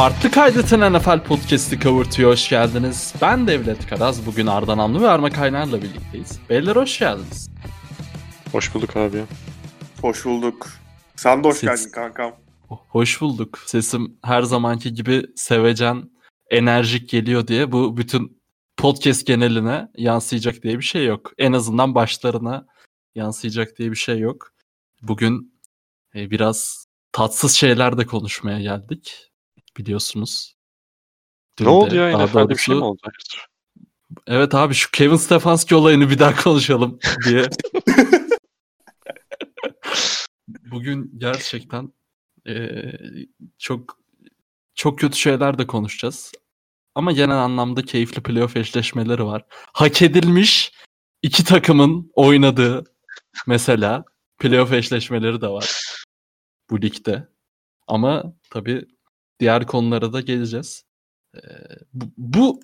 Farklı Kaydeten NFL Podcast'i kavurtuyor. Hoş geldiniz. Ben Devlet Karaz. Bugün Arda Namlı ve Arma Kaynar'la birlikteyiz. Beyler hoş geldiniz. Hoş bulduk abi. Hoş bulduk. Sen de hoş Siz- geldin kankam. Hoş bulduk. Sesim her zamanki gibi sevecen, enerjik geliyor diye bu bütün podcast geneline yansıyacak diye bir şey yok. En azından başlarına yansıyacak diye bir şey yok. Bugün e, biraz tatsız şeyler de konuşmaya geldik. Biliyorsunuz. Dün Ne oldu ya? daha NFL'de bir şey mi doğrusu- oldu? Hayırdır? Evet abi şu Kevin Stefanski olayını bir daha konuşalım diye. Bugün gerçekten eee, çok çok kötü şeyler de konuşacağız. Ama genel anlamda keyifli playoff eşleşmeleri var. Hak edilmiş iki takımın oynadığı mesela playoff eşleşmeleri de var bu ligde. Ama tabii diğer konulara da geleceğiz. Eee, bu, bu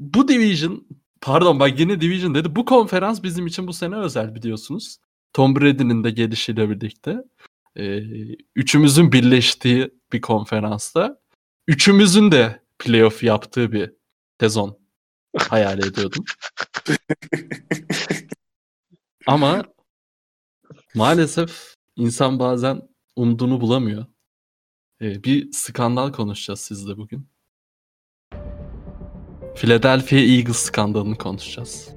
bu division pardon bak yine division dedi. Bu konferans bizim için bu sene özel biliyorsunuz. Tom Brady'nin de gelişiyle birlikte e, üçümüzün birleştiği bir konferansta üçümüzün de playoff yaptığı bir sezon hayal ediyordum. Ama maalesef insan bazen umduğunu bulamıyor. E, bir skandal konuşacağız sizle bugün. Philadelphia Eagles skandalını konuşacağız.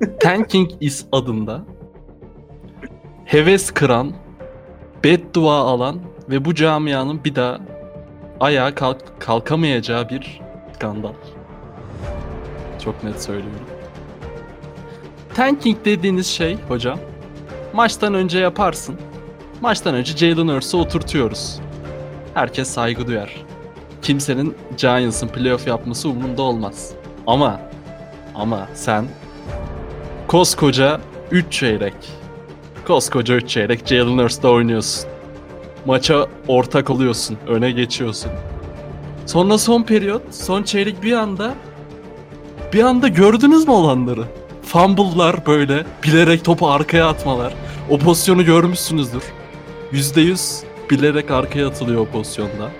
Tanking is adında heves kıran, beddua alan ve bu camianın bir daha ayağa kalk kalkamayacağı bir skandal. Çok net söylüyorum. Tanking dediğiniz şey hocam, maçtan önce yaparsın. Maçtan önce Jalen Hurts'u oturtuyoruz. Herkes saygı duyar kimsenin Giants'ın playoff yapması umurunda olmaz. Ama ama sen koskoca 3 çeyrek koskoca 3 çeyrek Jalen Hurts'ta oynuyorsun. Maça ortak oluyorsun. Öne geçiyorsun. Sonra son periyot, son çeyrek bir anda bir anda gördünüz mü olanları? Fumble'lar böyle bilerek topu arkaya atmalar. O pozisyonu görmüşsünüzdür. %100 bilerek arkaya atılıyor o pozisyonda.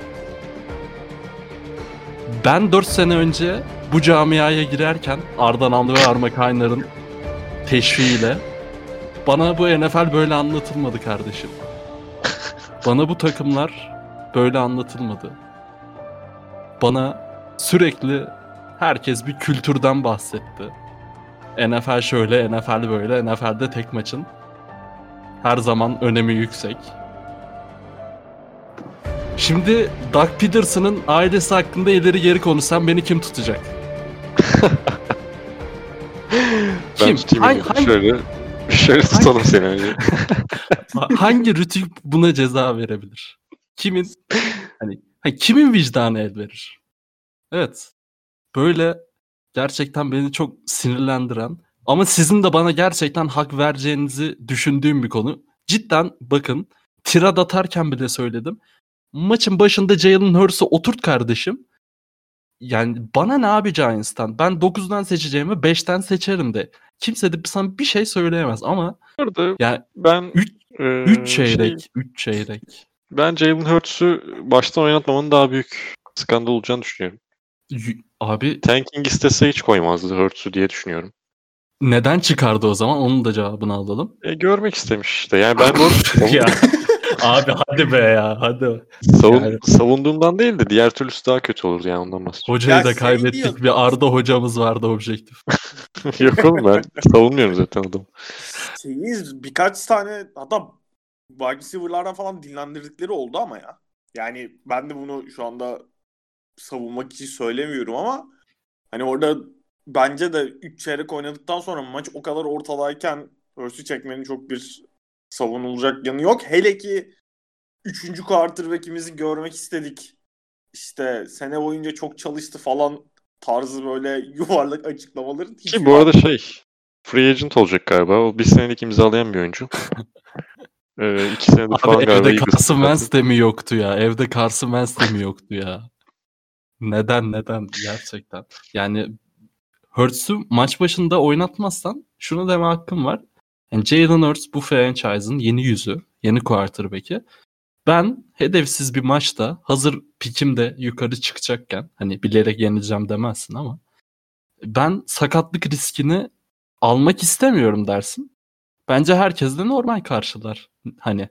Ben 4 sene önce bu camiaya girerken Arda Namlı ve Arma Kaynar'ın teşviğiyle bana bu NFL böyle anlatılmadı kardeşim. Bana bu takımlar böyle anlatılmadı. Bana sürekli herkes bir kültürden bahsetti. NFL şöyle, NFL böyle, NFL'de tek maçın her zaman önemi yüksek. Şimdi Doug Peterson'ın ailesi hakkında ileri geri konuşsam beni kim tutacak? Ben Kim? tutayım Hangi- hangi- Şöyle, şöyle tutalım seni önce. Ha- Hangi rütük buna ceza verebilir? Kimin hani ha, kimin vicdanı el verir? Evet. Böyle gerçekten beni çok sinirlendiren ama sizin de bana gerçekten hak vereceğinizi düşündüğüm bir konu. Cidden bakın tirad atarken bile söyledim. Maçın başında Jalen Hurts'u oturt kardeşim. Yani bana ne abi Giants'tan? Ben 9'dan seçeceğimi 5'ten seçerim de. Kimse de sana bir şey söyleyemez ama Burada yani ben Üç- e, 3 şey, çeyrek, 3 çeyrek. ben Jalen Hurts'u baştan oynatmamanın daha büyük skandal olacağını düşünüyorum. Abi Tanking istese hiç koymazdı Hurts'u diye düşünüyorum. Neden çıkardı o zaman? Onun da cevabını alalım. E, görmek istemiş işte. Yani ben bu arada ya abi hadi be ya hadi. savun, Yani- savunduğumdan değil de diğer türlüsü daha kötü olurdu yani ondan bahsediyorum. Hocayı Ya da kaybettik. Bir Arda hocamız vardı objektif. Yok oğlum ben savunmuyorum zaten adamı. Şeyiz birkaç tane hatta wide receiver'lardan falan dinlendirdikleri oldu ama ya. Yani ben de bunu şu anda savunmak için söylemiyorum ama hani orada bence de 3 çeyrek oynadıktan sonra maç o kadar ortadayken Hurst'ü çekmenin çok bir savunulacak yanı yok. Hele ki 3. quarterback'imizi görmek istedik. İşte sene boyunca çok çalıştı falan tarzı böyle yuvarlak açıklamaların hiç Ki bu arada şey free agent olacak galiba. O bir senelik imzalayan bir oyuncu. ee, iki senedir falan Abi galiba. evde Carson. Wentz de mi yoktu ya? Evde Carson Wentz de mi yoktu ya? Neden neden gerçekten? Yani Hurts'u maç başında oynatmazsan şunu deme hakkım var. Yani Jalen Hurts bu franchise'ın yeni yüzü, yeni quarterback'i. Ben hedefsiz bir maçta hazır pikim de yukarı çıkacakken hani bilerek yenileceğim demezsin ama ben sakatlık riskini almak istemiyorum dersin. Bence herkes de normal karşılar. Hani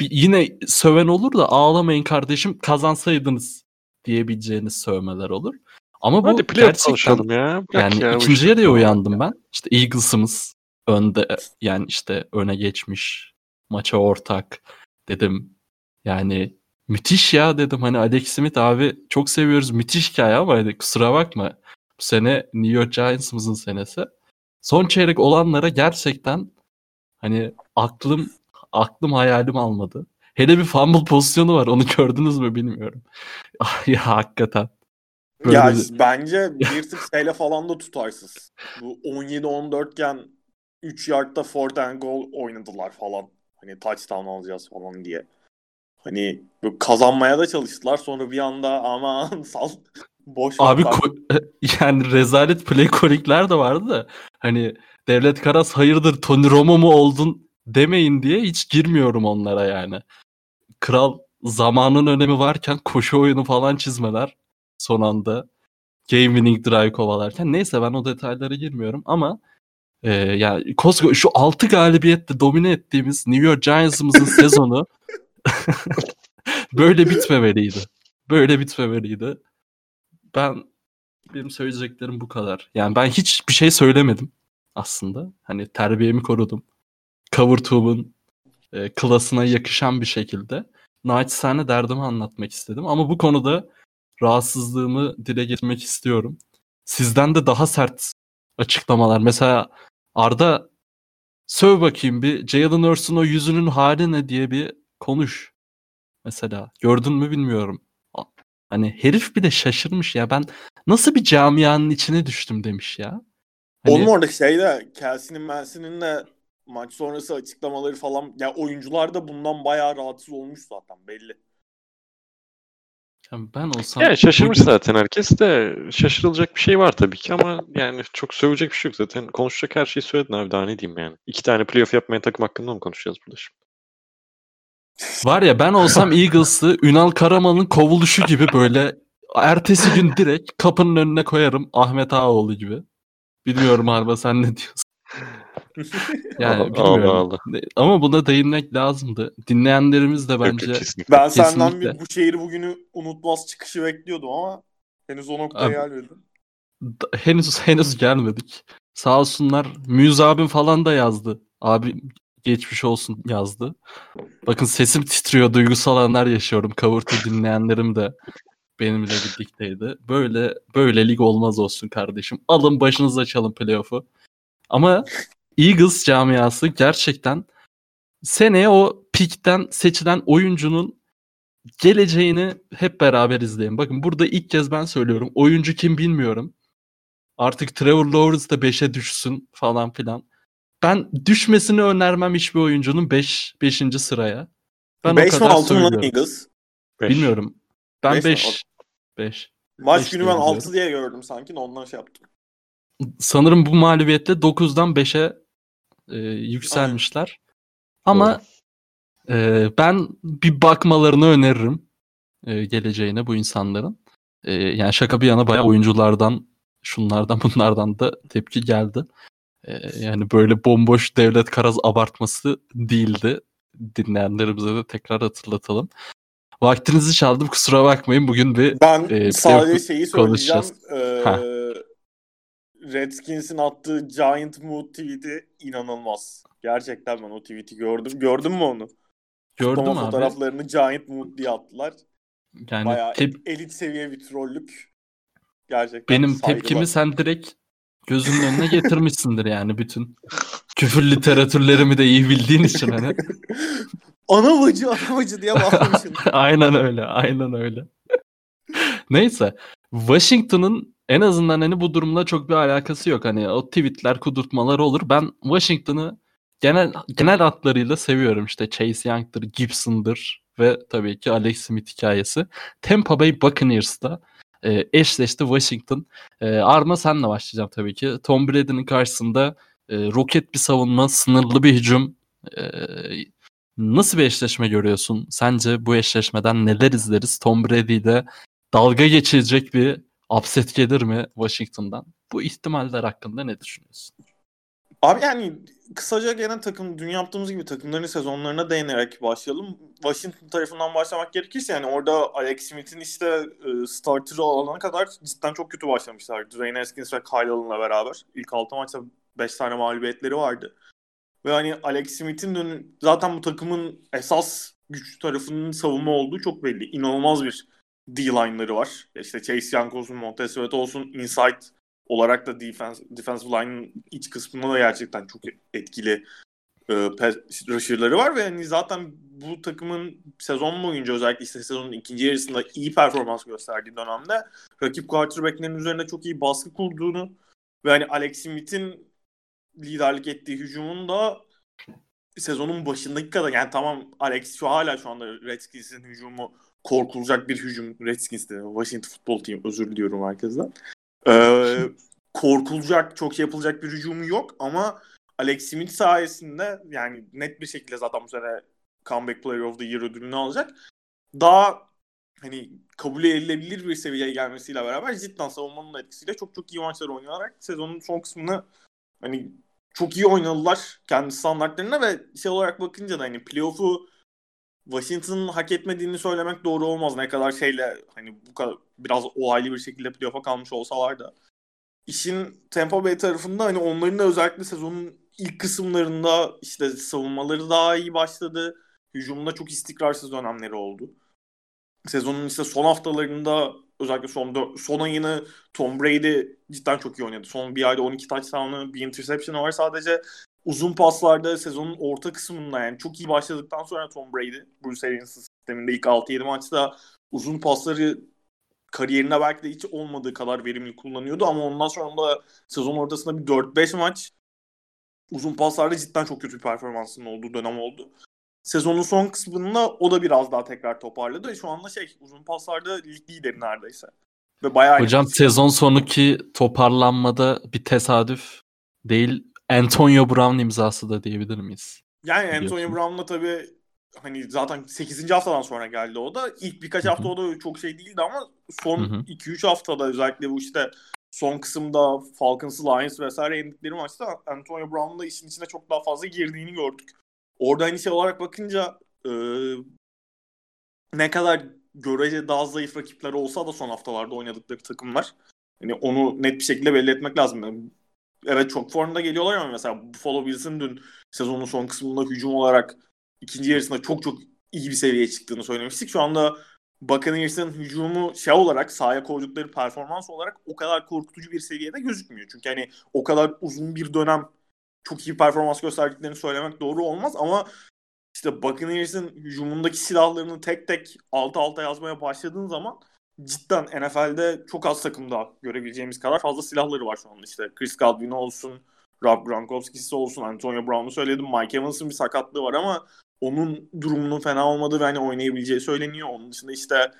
bir, yine söven olur da ağlamayın kardeşim kazansaydınız diyebileceğiniz sövmeler olur. Ama bu Hadi playoff gerçekten ya. Bırak yani ya bu ikinci yarıya uyandım ben. İşte Eagles'ımız önde yani işte öne geçmiş. Maça ortak dedim. Yani müthiş ya dedim. Hani Alex Smith abi çok seviyoruz. Müthiş hikaye ama hani kusura bakma. Bu sene New York Giants'ımızın senesi. Son çeyrek olanlara gerçekten hani aklım aklım hayalim almadı. Hele bir fumble pozisyonu var. Onu gördünüz mü bilmiyorum. Ah, ya hakikaten. Böyle ya bir- bence bir tık şeyle falan da tutarsız. Bu 17-14 iken 3 yardta fourth and goal oynadılar falan. Hani touchdown alacağız falan diye. Hani kazanmaya da çalıştılar. Sonra bir anda aman sal. Boş Abi ko- yani rezalet play calling de vardı da hani Devlet Karas hayırdır Tony Romo mu oldun demeyin diye hiç girmiyorum onlara yani. Kral zamanın önemi varken koşu oyunu falan çizmeler son anda. Game winning drive kovalarken. Neyse ben o detaylara girmiyorum ama e, yani koskoca şu 6 galibiyette domine ettiğimiz New York Giants'ımızın sezonu böyle bitmemeliydi. Böyle bitmemeliydi. Ben benim söyleyeceklerim bu kadar. Yani ben hiç bir şey söylemedim aslında. Hani terbiyemi korudum. Cover Tube'un e, klasına yakışan bir şekilde naçizane derdimi anlatmak istedim. Ama bu konuda rahatsızlığımı dile getirmek istiyorum. Sizden de daha sert açıklamalar. Mesela Arda söv bakayım bir Jalen Hurst'un o yüzünün hali ne diye bir konuş. Mesela gördün mü bilmiyorum. Hani herif bir de şaşırmış ya ben nasıl bir camianın içine düştüm demiş ya. Hani, Onun orada şeyde Kelsey'nin Melsey'nin de maç sonrası açıklamaları falan ya oyuncular da bundan bayağı rahatsız olmuş zaten belli. Yani ben olsam Yani şaşırmış zaten herkes de şaşırılacak bir şey var tabii ki ama yani çok sövecek bir şey yok zaten. Konuşacak her şeyi söyledin abi daha ne diyeyim yani. İki tane playoff yapmayan takım hakkında mı konuşacağız burada şimdi? Var ya ben olsam Eagles'ı Ünal Karaman'ın kovuluşu gibi böyle ertesi gün direkt kapının önüne koyarım Ahmet Ağaoğlu gibi. Bilmiyorum Arba sen ne diyorsun? Yani Allah bilmiyorum. Allah. Ama buna değinmek lazımdı. Dinleyenlerimiz de yok, bence kesinlikle. Ben senden Kesinlikle. bir bu şehir bugünü unutmaz çıkışı bekliyordum ama henüz o noktaya Abi- gelmedi. da- henüz henüz gelmedik. Sağ olsunlar. Müz abim falan da yazdı. Abi geçmiş olsun yazdı. Bakın sesim titriyor. Duygusal anlar yaşıyorum. Kavurtu dinleyenlerim de benimle birlikteydi. Böyle böyle lig olmaz olsun kardeşim. Alın başınıza çalın playoff'u. Ama Eagles camiası gerçekten seneye o pikten seçilen oyuncunun geleceğini hep beraber izleyin. Bakın burada ilk kez ben söylüyorum. Oyuncu kim bilmiyorum. Artık Trevor Lawrence da 5'e düşsün falan filan. Ben düşmesini önermem hiçbir oyuncunun 5 5. sıraya. Ben 5 o mi kadar 6 mı lan söylüyorum. Eagles? Beş. Bilmiyorum. Ben Beş mi? 5 5. Maç Beş günü ben biliyorum. 6 diye gördüm sanki ondan şey yaptım. Sanırım bu mağlubiyetle 9'dan 5'e e, yükselmişler. Ama e, ben bir bakmalarını öneririm e, geleceğine bu insanların. E, yani şaka bir yana bayağı oyunculardan, şunlardan bunlardan da tepki geldi. E, yani böyle bomboş devlet karaz abartması değildi. Dinleyenlerimize de tekrar hatırlatalım. Vaktinizi çaldım kusura bakmayın. Bugün bir Ben Ee, sadece şeyi söyleyeceğim. Ee. Redskins'in attığı Giant Mood tweet'i inanılmaz. Gerçekten ben o tweet'i gördüm. Gördün mü onu? gördüm Kutlama abi. fotoğraflarını Giant Mood diye attılar. Yani Bayağı tep- elit seviye bir trollük. Gerçekten benim saygılar. tepkimi sen direkt gözünün önüne getirmişsindir yani bütün küfür literatürlerimi de iyi bildiğin için hani. ana bacı ana bacı diye bağırmışsın. aynen öyle, aynen öyle. Neyse, Washington'ın en azından hani bu durumla çok bir alakası yok. Hani o tweetler, kudurtmalar olur. Ben Washington'ı genel genel hatlarıyla seviyorum. İşte Chase Young'dır, Gibson'dır ve tabii ki Alex Smith hikayesi. Tampa Bay Buccaneers'ta e, eşleşti Washington. E, Arma senle başlayacağım tabii ki. Tom Brady'nin karşısında e, roket bir savunma, sınırlı bir hücum. E, Nasıl bir eşleşme görüyorsun? Sence bu eşleşmeden neler izleriz? Tom Brady ile dalga geçirecek bir upset gelir mi Washington'dan? Bu ihtimaller hakkında ne düşünüyorsun? Abi yani kısaca gene takım dün yaptığımız gibi takımların sezonlarına değinerek başlayalım. Washington tarafından başlamak gerekirse yani orada Alex Smith'in işte e, starter'ı olana kadar cidden çok kötü başlamışlar. Dwayne Haskins ve Kyle Allen'la beraber. ilk 6 maçta 5 tane mağlubiyetleri vardı. Ve hani Alex Smith'in dön zaten bu takımın esas güç tarafının savunma olduğu çok belli. İnanılmaz bir D-line'ları var. İşte Chase Young olsun, Montez Sweat olsun, inside olarak da defense, defensive line'ın iç kısmında da gerçekten çok etkili e, rusher'ları var ve hani zaten bu takımın sezon boyunca özellikle işte sezonun ikinci yarısında iyi performans gösterdiği dönemde rakip quarterback'lerin üzerinde çok iyi baskı kurduğunu ve hani Alex Smith'in liderlik ettiği hücumun da sezonun başındaki kadar yani tamam Alex şu hala şu anda Redskins'in hücumu korkulacak bir hücum Redskins'te Washington Football Team özür diliyorum herkesten. Ee, korkulacak çok yapılacak bir hücumu yok ama Alex Smith sayesinde yani net bir şekilde zaten bu sene Comeback Player of the Year ödülünü alacak. Daha hani kabul edilebilir bir seviyeye gelmesiyle beraber cidden savunmanın etkisiyle çok çok iyi maçlar oynayarak sezonun son kısmını hani çok iyi oynadılar kendi standartlarına ve şey olarak bakınca da hani playoff'u Washington'ın hak etmediğini söylemek doğru olmaz. Ne kadar şeyle hani bu kadar biraz olaylı bir şekilde playoff'a kalmış olsalar da. İşin Tampa Bay tarafında hani onların da özellikle sezonun ilk kısımlarında işte savunmaları daha iyi başladı. Hücumda çok istikrarsız dönemleri oldu. Sezonun işte son haftalarında özellikle son son ayını Tom Brady cidden çok iyi oynadı. Son bir ayda 12 touchdown'ı, bir interception'ı var sadece. Uzun paslarda sezonun orta kısmında yani çok iyi başladıktan sonra Tom Brady Bruce Arians sisteminde ilk 6-7 maçta uzun pasları kariyerinde belki de hiç olmadığı kadar verimli kullanıyordu ama ondan sonra da sezon ortasında bir 4-5 maç uzun paslarda cidden çok kötü bir performansının olduğu dönem oldu. Sezonun son kısmında o da biraz daha tekrar toparladı. Şu anda şey uzun paslarda lig lideri neredeyse. Ve bayağı Hocam sezon sonuki toparlanmada bir tesadüf değil Antonio Brown imzası da diyebilir miyiz? Yani Antonio Brown'la tabii hani zaten 8. haftadan sonra geldi o da. İlk birkaç Hı-hı. hafta o da çok şey değildi ama son 2-3 haftada özellikle bu işte son kısımda Falcons, Lions vesaire yendikleri maçta Antonio Brown'un da işin içine çok daha fazla girdiğini gördük. Orada hani şey olarak bakınca e, ne kadar görece daha zayıf rakipler olsa da son haftalarda oynadıkları takımlar. Hani onu net bir şekilde belli etmek lazım. Yani evet çok formda geliyorlar ama mesela Buffalo Bills'in dün sezonun son kısmında hücum olarak ikinci yarısında çok çok iyi bir seviyeye çıktığını söylemiştik. Şu anda Buccaneers'ın hücumu şey olarak sahaya koydukları performans olarak o kadar korkutucu bir seviyede gözükmüyor. Çünkü hani o kadar uzun bir dönem çok iyi performans gösterdiklerini söylemek doğru olmaz ama işte Buccaneers'ın hücumundaki silahlarını tek tek alta alta yazmaya başladığın zaman cidden NFL'de çok az takımda görebileceğimiz kadar fazla silahları var şu anda. İşte Chris Godwin olsun, Rob Gronkowski'si olsun, Antonio Brown'u söyledim. Mike Evans'ın bir sakatlığı var ama onun durumunun fena olmadığı ve hani oynayabileceği söyleniyor. Onun dışında işte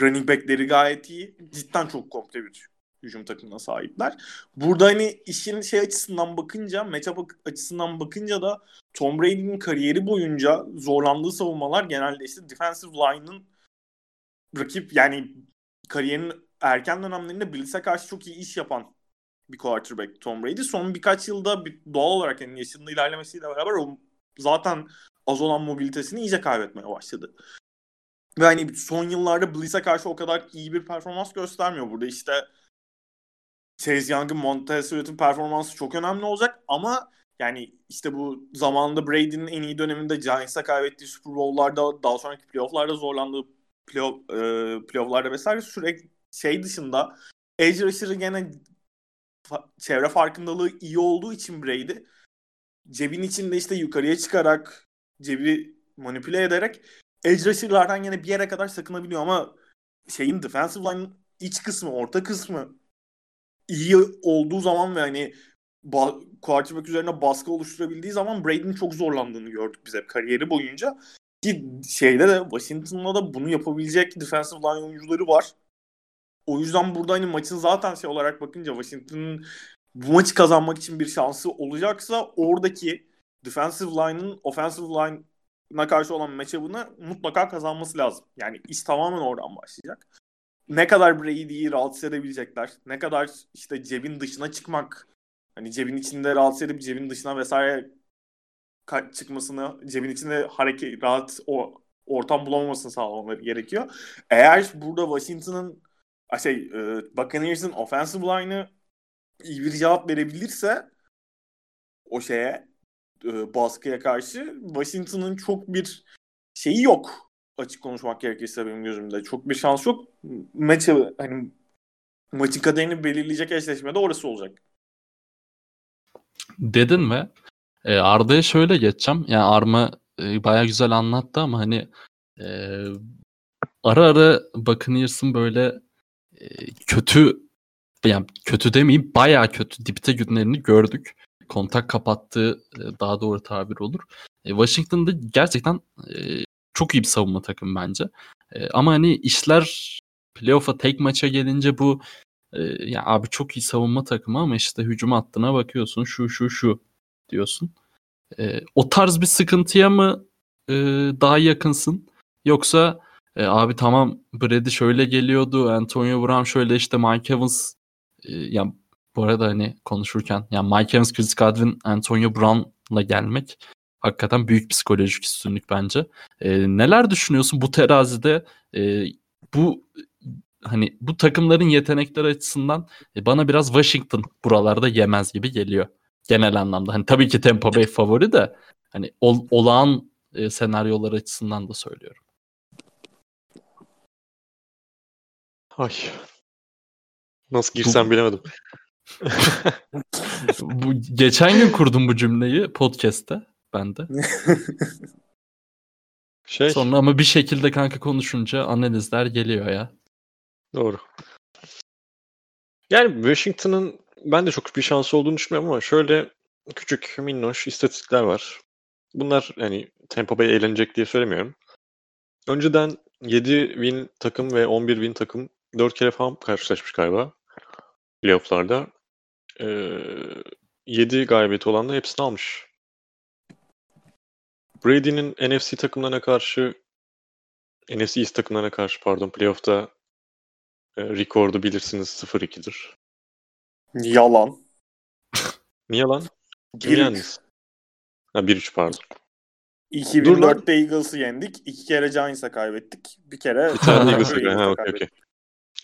running back'leri gayet iyi. Cidden çok komple bir hücum takımına sahipler. Burada hani işin şey açısından bakınca, matchup açısından bakınca da Tom Brady'nin kariyeri boyunca zorlandığı savunmalar genelde işte defensive line'ın rakip yani kariyerinin erken dönemlerinde Blitz'e karşı çok iyi iş yapan bir quarterback Tom Brady. Son birkaç yılda bir, doğal olarak yani yaşının ilerlemesiyle beraber o zaten az olan mobilitesini iyice kaybetmeye başladı. Ve hani son yıllarda Blitz'e karşı o kadar iyi bir performans göstermiyor. Burada işte Chase Young'ın Montez Sweat'ın performansı çok önemli olacak ama yani işte bu zamanında Brady'nin en iyi döneminde Giants'a kaybettiği Super Bowl'larda daha sonraki playoff'larda zorlandığı playoff, e, playoff'larda vesaire sürekli şey dışında edge rusher'ı gene çevre farkındalığı iyi olduğu için Brady cebin içinde işte yukarıya çıkarak cebi manipüle ederek edge rusher'lardan yine bir yere kadar sakınabiliyor ama şeyin defensive line iç kısmı, orta kısmı iyi olduğu zaman ve hani ba- quarterback üzerine baskı oluşturabildiği zaman Brady'nin çok zorlandığını gördük biz hep kariyeri boyunca. Ki şeyde de Washington'da da bunu yapabilecek defensive line oyuncuları var. O yüzden burada hani maçın zaten şey olarak bakınca Washington'ın bu maçı kazanmak için bir şansı olacaksa oradaki defensive line'ın offensive line karşı olan matchup'ını mutlaka kazanması lazım. Yani iş tamamen oradan başlayacak. Ne kadar Brady'yi rahatsız edebilecekler, ne kadar işte cebin dışına çıkmak, hani cebin içinde rahatsız edip cebin dışına vesaire çıkmasını, cebin içinde hareket rahat o ortam bulamamasını sağlamaları gerekiyor. Eğer burada Washington'ın şey e, Buccaneers'ın offensive line'ı iyi bir cevap verebilirse o şeye e, baskıya karşı Washington'ın çok bir şeyi yok. Açık konuşmak gerekirse benim gözümde. Çok bir şans yok. Maçı hani maçın kaderini belirleyecek eşleşme de orası olacak. Dedin mi? E, Arda'ya şöyle geçeceğim. Yani Arma e, baya güzel anlattı ama hani e, ara ara Buccaneers'ın böyle e, kötü yani kötü demeyeyim baya kötü dipte günlerini gördük. Kontak kapattığı e, daha doğru tabir olur. E, Washington'da gerçekten e, çok iyi bir savunma takım bence. E, ama hani işler playoff'a tek maça gelince bu e, ya abi çok iyi savunma takımı ama işte hücum hattına bakıyorsun şu şu şu diyorsun. E, o tarz bir sıkıntıya mı e, daha yakınsın? Yoksa e, abi tamam Brady şöyle geliyordu, Antonio Brown şöyle işte Mike Evans e, ya bu arada hani konuşurken yani Mike Evans, Chris Godwin, Antonio Brown'la gelmek hakikaten büyük psikolojik üstünlük bence. E, neler düşünüyorsun bu terazide e, bu hani bu takımların yetenekleri açısından e, bana biraz Washington buralarda yemez gibi geliyor genel anlamda. Hani tabii ki Tampa Bay favori de hani ol, olağan e, senaryolar açısından da söylüyorum. Ay. Nasıl girsem bu, bilemedim. bu geçen gün kurdum bu cümleyi podcast'te ben de. Şey. Sonra ama bir şekilde kanka konuşunca analizler geliyor ya. Doğru. Yani Washington'ın ben de çok bir şansı olduğunu düşünmüyorum ama şöyle küçük minnoş istatistikler var. Bunlar yani Tampa Bay eğlenecek diye söylemiyorum. Önceden 7 win takım ve 11 win takım 4 kere falan karşılaşmış galiba playoff'larda. Ee, 7 galibiyeti olan da hepsini almış. Brady'nin NFC takımlarına karşı NFC East takımlarına karşı pardon playoff'ta e, rekordu bilirsiniz 0-2'dir. Yalan. Niye lan? Kim yendiniz? Ha 1-3 pardon. 2004'te Eagles'ı yendik. İki kere Giants'a kaybettik. Bir kere bir tane Eagles'a ha, okay, okay.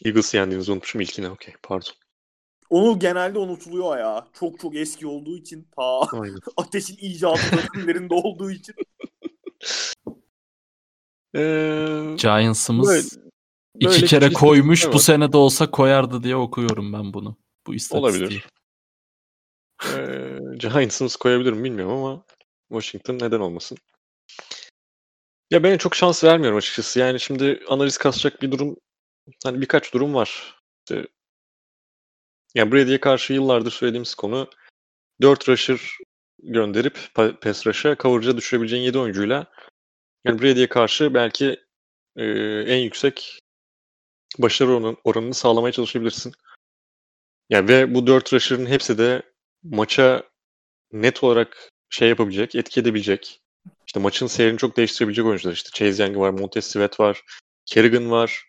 Eagles'ı yendiğinizi unutmuşum ilkine. Okey pardon. Onu genelde unutuluyor ya. Çok çok eski olduğu için. Ta ateşin icadı dönemlerinde olduğu için. Ee, Giants'ımız böyle, iki böyle kere koymuş. Bu sene de olsa koyardı diye okuyorum ben bunu. Bu istatistiği. Olabilir. ee, Giants'ımız koyabilir mi bilmiyorum ama Washington neden olmasın. Ya ben çok şans vermiyorum açıkçası. Yani şimdi analiz kasacak bir durum hani birkaç durum var. İşte, yani Brady'ye karşı yıllardır söylediğimiz konu 4 rusher gönderip pass rush'a coverage düşürebileceğin 7 oyuncuyla yani Brady'ye karşı belki e, en yüksek başarı oranını sağlamaya çalışabilirsin. Yani ve bu 4 rusher'ın hepsi de maça net olarak şey yapabilecek, etki edebilecek. İşte maçın seyrini çok değiştirebilecek oyuncular. İşte Chase Young var, Montez Sweat var, Kerrigan var.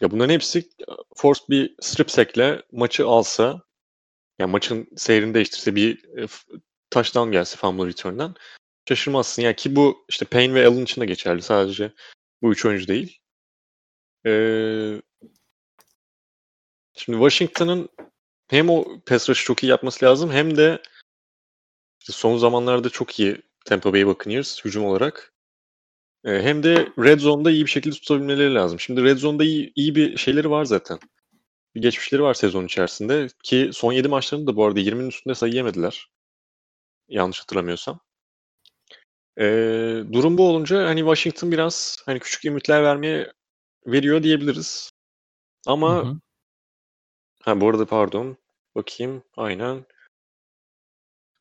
Ya bunların hepsi force bir strip sack'le maçı alsa, yani maçın seyrini değiştirse bir e, touchdown gelse fumble return'dan şaşırmazsın. Yani ki bu işte Payne ve Allen için de geçerli. Sadece bu üç oyuncu değil. Ee, şimdi Washington'ın hem o pass rush'ı çok iyi yapması lazım hem de işte son zamanlarda çok iyi Tampa Bay Buccaneers hücum olarak. Ee, hem de Red Zone'da iyi bir şekilde tutabilmeleri lazım. Şimdi Red Zone'da iyi, iyi bir şeyleri var zaten. Bir geçmişleri var sezon içerisinde ki son 7 maçlarında da bu arada 20'nin üstünde sayı yemediler. Yanlış hatırlamıyorsam. Ee, durum bu olunca hani Washington biraz hani küçük ümitler vermeye veriyor diyebiliriz. Ama hı hı. Ha bu arada pardon bakayım aynen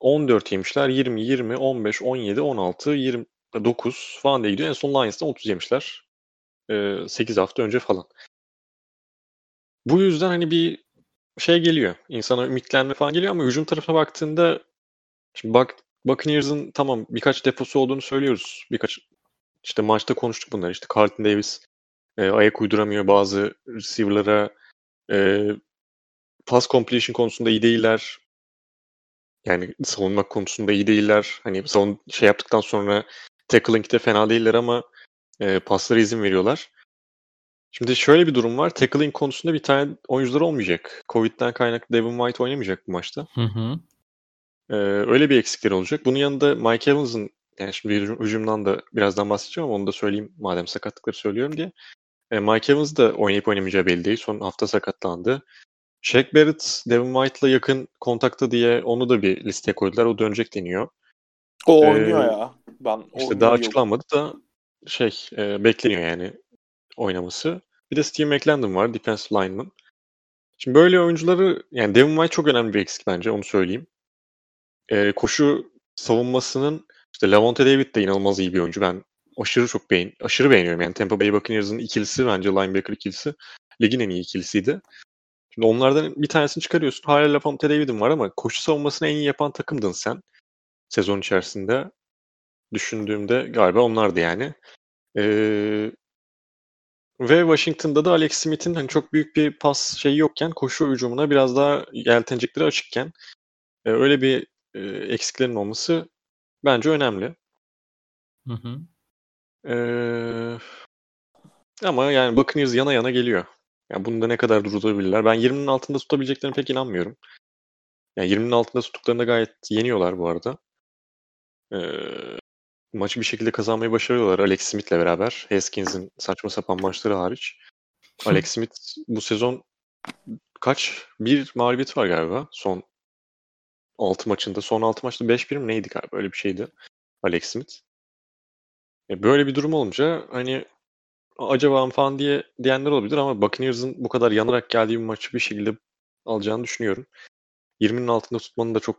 14 yemişler. 20, 20, 15, 17, 16, 29 falan diye gidiyor. En son Lions'tan 30 yemişler. Ee, 8 hafta önce falan. Bu yüzden hani bir şey geliyor. İnsana ümitlenme falan geliyor ama hücum tarafına baktığında şimdi bak Buccaneers'ın tamam birkaç deposu olduğunu söylüyoruz. Birkaç işte maçta konuştuk bunları. İşte Carlton Davis e, ayak uyduramıyor bazı receiver'lara e, pass completion konusunda iyi değiller. Yani savunmak konusunda iyi değiller. Hani savun şey yaptıktan sonra tackling'de fena değiller ama e, paslara izin veriyorlar. Şimdi şöyle bir durum var. Tackling konusunda bir tane oyuncular olmayacak. Covid'den kaynaklı Devin White oynamayacak bu maçta. Hı hı. Ee, öyle bir eksikleri olacak. Bunun yanında Mike Evans'ın yani şimdi hücum, hücumdan da birazdan bahsedeceğim ama onu da söyleyeyim madem sakatlıkları söylüyorum diye. Ee, Mike Evans da oynayıp oynamayacağı belli değil. Son hafta sakatlandı. Shaq Barrett, Devin White'la yakın kontakta diye onu da bir listeye koydular. O dönecek deniyor. O Ee, oynuyor ya. Ben İşte daha açıklanmadı da şey e, bekleniyor yani oynaması. Bir de Steve McLendon var, defensive lineman. Şimdi böyle oyuncuları yani Devin White çok önemli bir eksik bence onu söyleyeyim. E, koşu savunmasının işte Lavonte David de inanılmaz iyi bir oyuncu. Ben aşırı çok beğen aşırı beğeniyorum. Yani Tampa Bay Buccaneers'ın ikilisi bence linebacker ikilisi ligin en iyi ikilisiydi. Şimdi onlardan bir tanesini çıkarıyorsun. Hala Lavonte David'in var ama koşu savunmasını en iyi yapan takımdın sen sezon içerisinde. Düşündüğümde galiba onlardı yani. Ee, ve Washington'da da Alex Smith'in hani çok büyük bir pas şeyi yokken koşu hücumuna biraz daha yeltenecekleri açıkken e, öyle bir e, eksiklerin olması bence önemli. Hı hı. Ee, ama yani Buccaneers yana yana geliyor. Yani bunda ne kadar durdurabilirler? Ben 20'nin altında tutabileceklerine pek inanmıyorum. Yani 20'nin altında tuttuklarında gayet yeniyorlar bu arada. Ee, maçı bir şekilde kazanmayı başarıyorlar Alex Smith'le beraber. Haskins'in saçma sapan maçları hariç. Alex Smith bu sezon kaç? Bir mağlubiyeti var galiba. Son 6 maçında. Son 6 maçta 5-1 mi neydi galiba? Öyle bir şeydi. Alex Smith. E böyle bir durum olunca hani acaba falan diye diyenler olabilir ama Buccaneers'ın bu kadar yanarak geldiği bir maçı bir şekilde alacağını düşünüyorum. 20'nin altında tutmanın da çok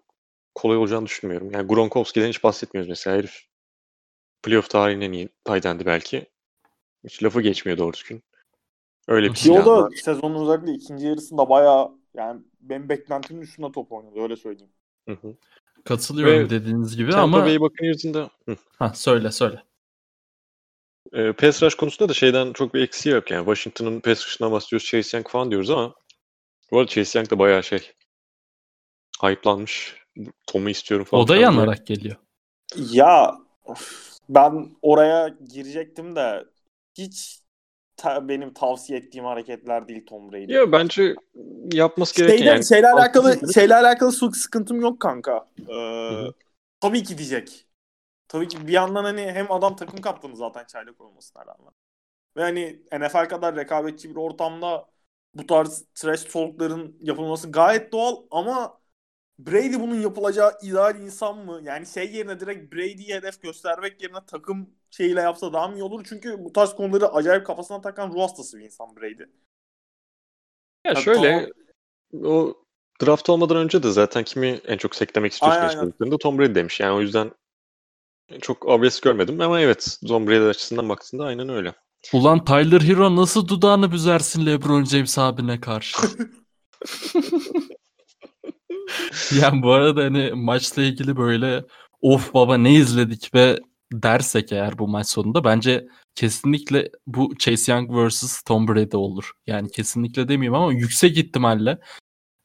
kolay olacağını düşünmüyorum. Yani Gronkowski'den hiç bahsetmiyoruz mesela. Herif playoff tarihinin en iyi tight belki. Hiç lafı geçmiyor doğru düzgün. Öyle bir o da sezonun özellikle ikinci yarısında bayağı yani benim beklentimin üstünde top oynadı öyle söyleyeyim. Hı hı. Katılıyorum Ve dediğiniz gibi Tampa ama Bay Buccaneers'ın da ha söyle söyle. E, pass rush konusunda da şeyden çok bir eksiği yok yani. Washington'ın pass rush'ından bahsediyoruz. Chase Young falan diyoruz ama bu arada Chase Young da bayağı şey hype'lanmış. Tom'u istiyorum falan. O da yanarak geliyor. Ya of, ben oraya girecektim de hiç ta- benim tavsiye ettiğim hareketler değil Tom Brady. Ya bence yapması gereken Şeyle, yani. şeyle alakalı şeyle alakalı sık sıkıntım yok kanka. Ee, tabii ki diyecek. Tabii ki bir yandan hani hem adam takım kaptanı zaten çaylak olmasına rağmen. Ve hani NFL kadar rekabetçi bir ortamda bu tarz trash talk'ların yapılması gayet doğal ama Brady bunun yapılacağı ideal insan mı? Yani şey yerine direkt Brady'ye hedef göstermek yerine takım şeyiyle yapsa daha mı iyi olur? Çünkü bu tarz konuları acayip kafasına takan ruh hastası bir insan Brady. Ya Ha, şöyle o draft olmadan önce de zaten kimi en çok seklemek istiyorsun Aynen, aynen. Tom Brady demiş. Yani o yüzden çok obvious görmedim ama evet Tom Brady açısından baktığında aynen öyle. Ulan Tyler Hero nasıl dudağını büzersin LeBron James abine karşı? yani bu arada hani maçla ilgili böyle of baba ne izledik ve dersek eğer bu maç sonunda bence kesinlikle bu Chase Young vs Tom Brady olur. Yani kesinlikle demeyeyim ama yüksek ihtimalle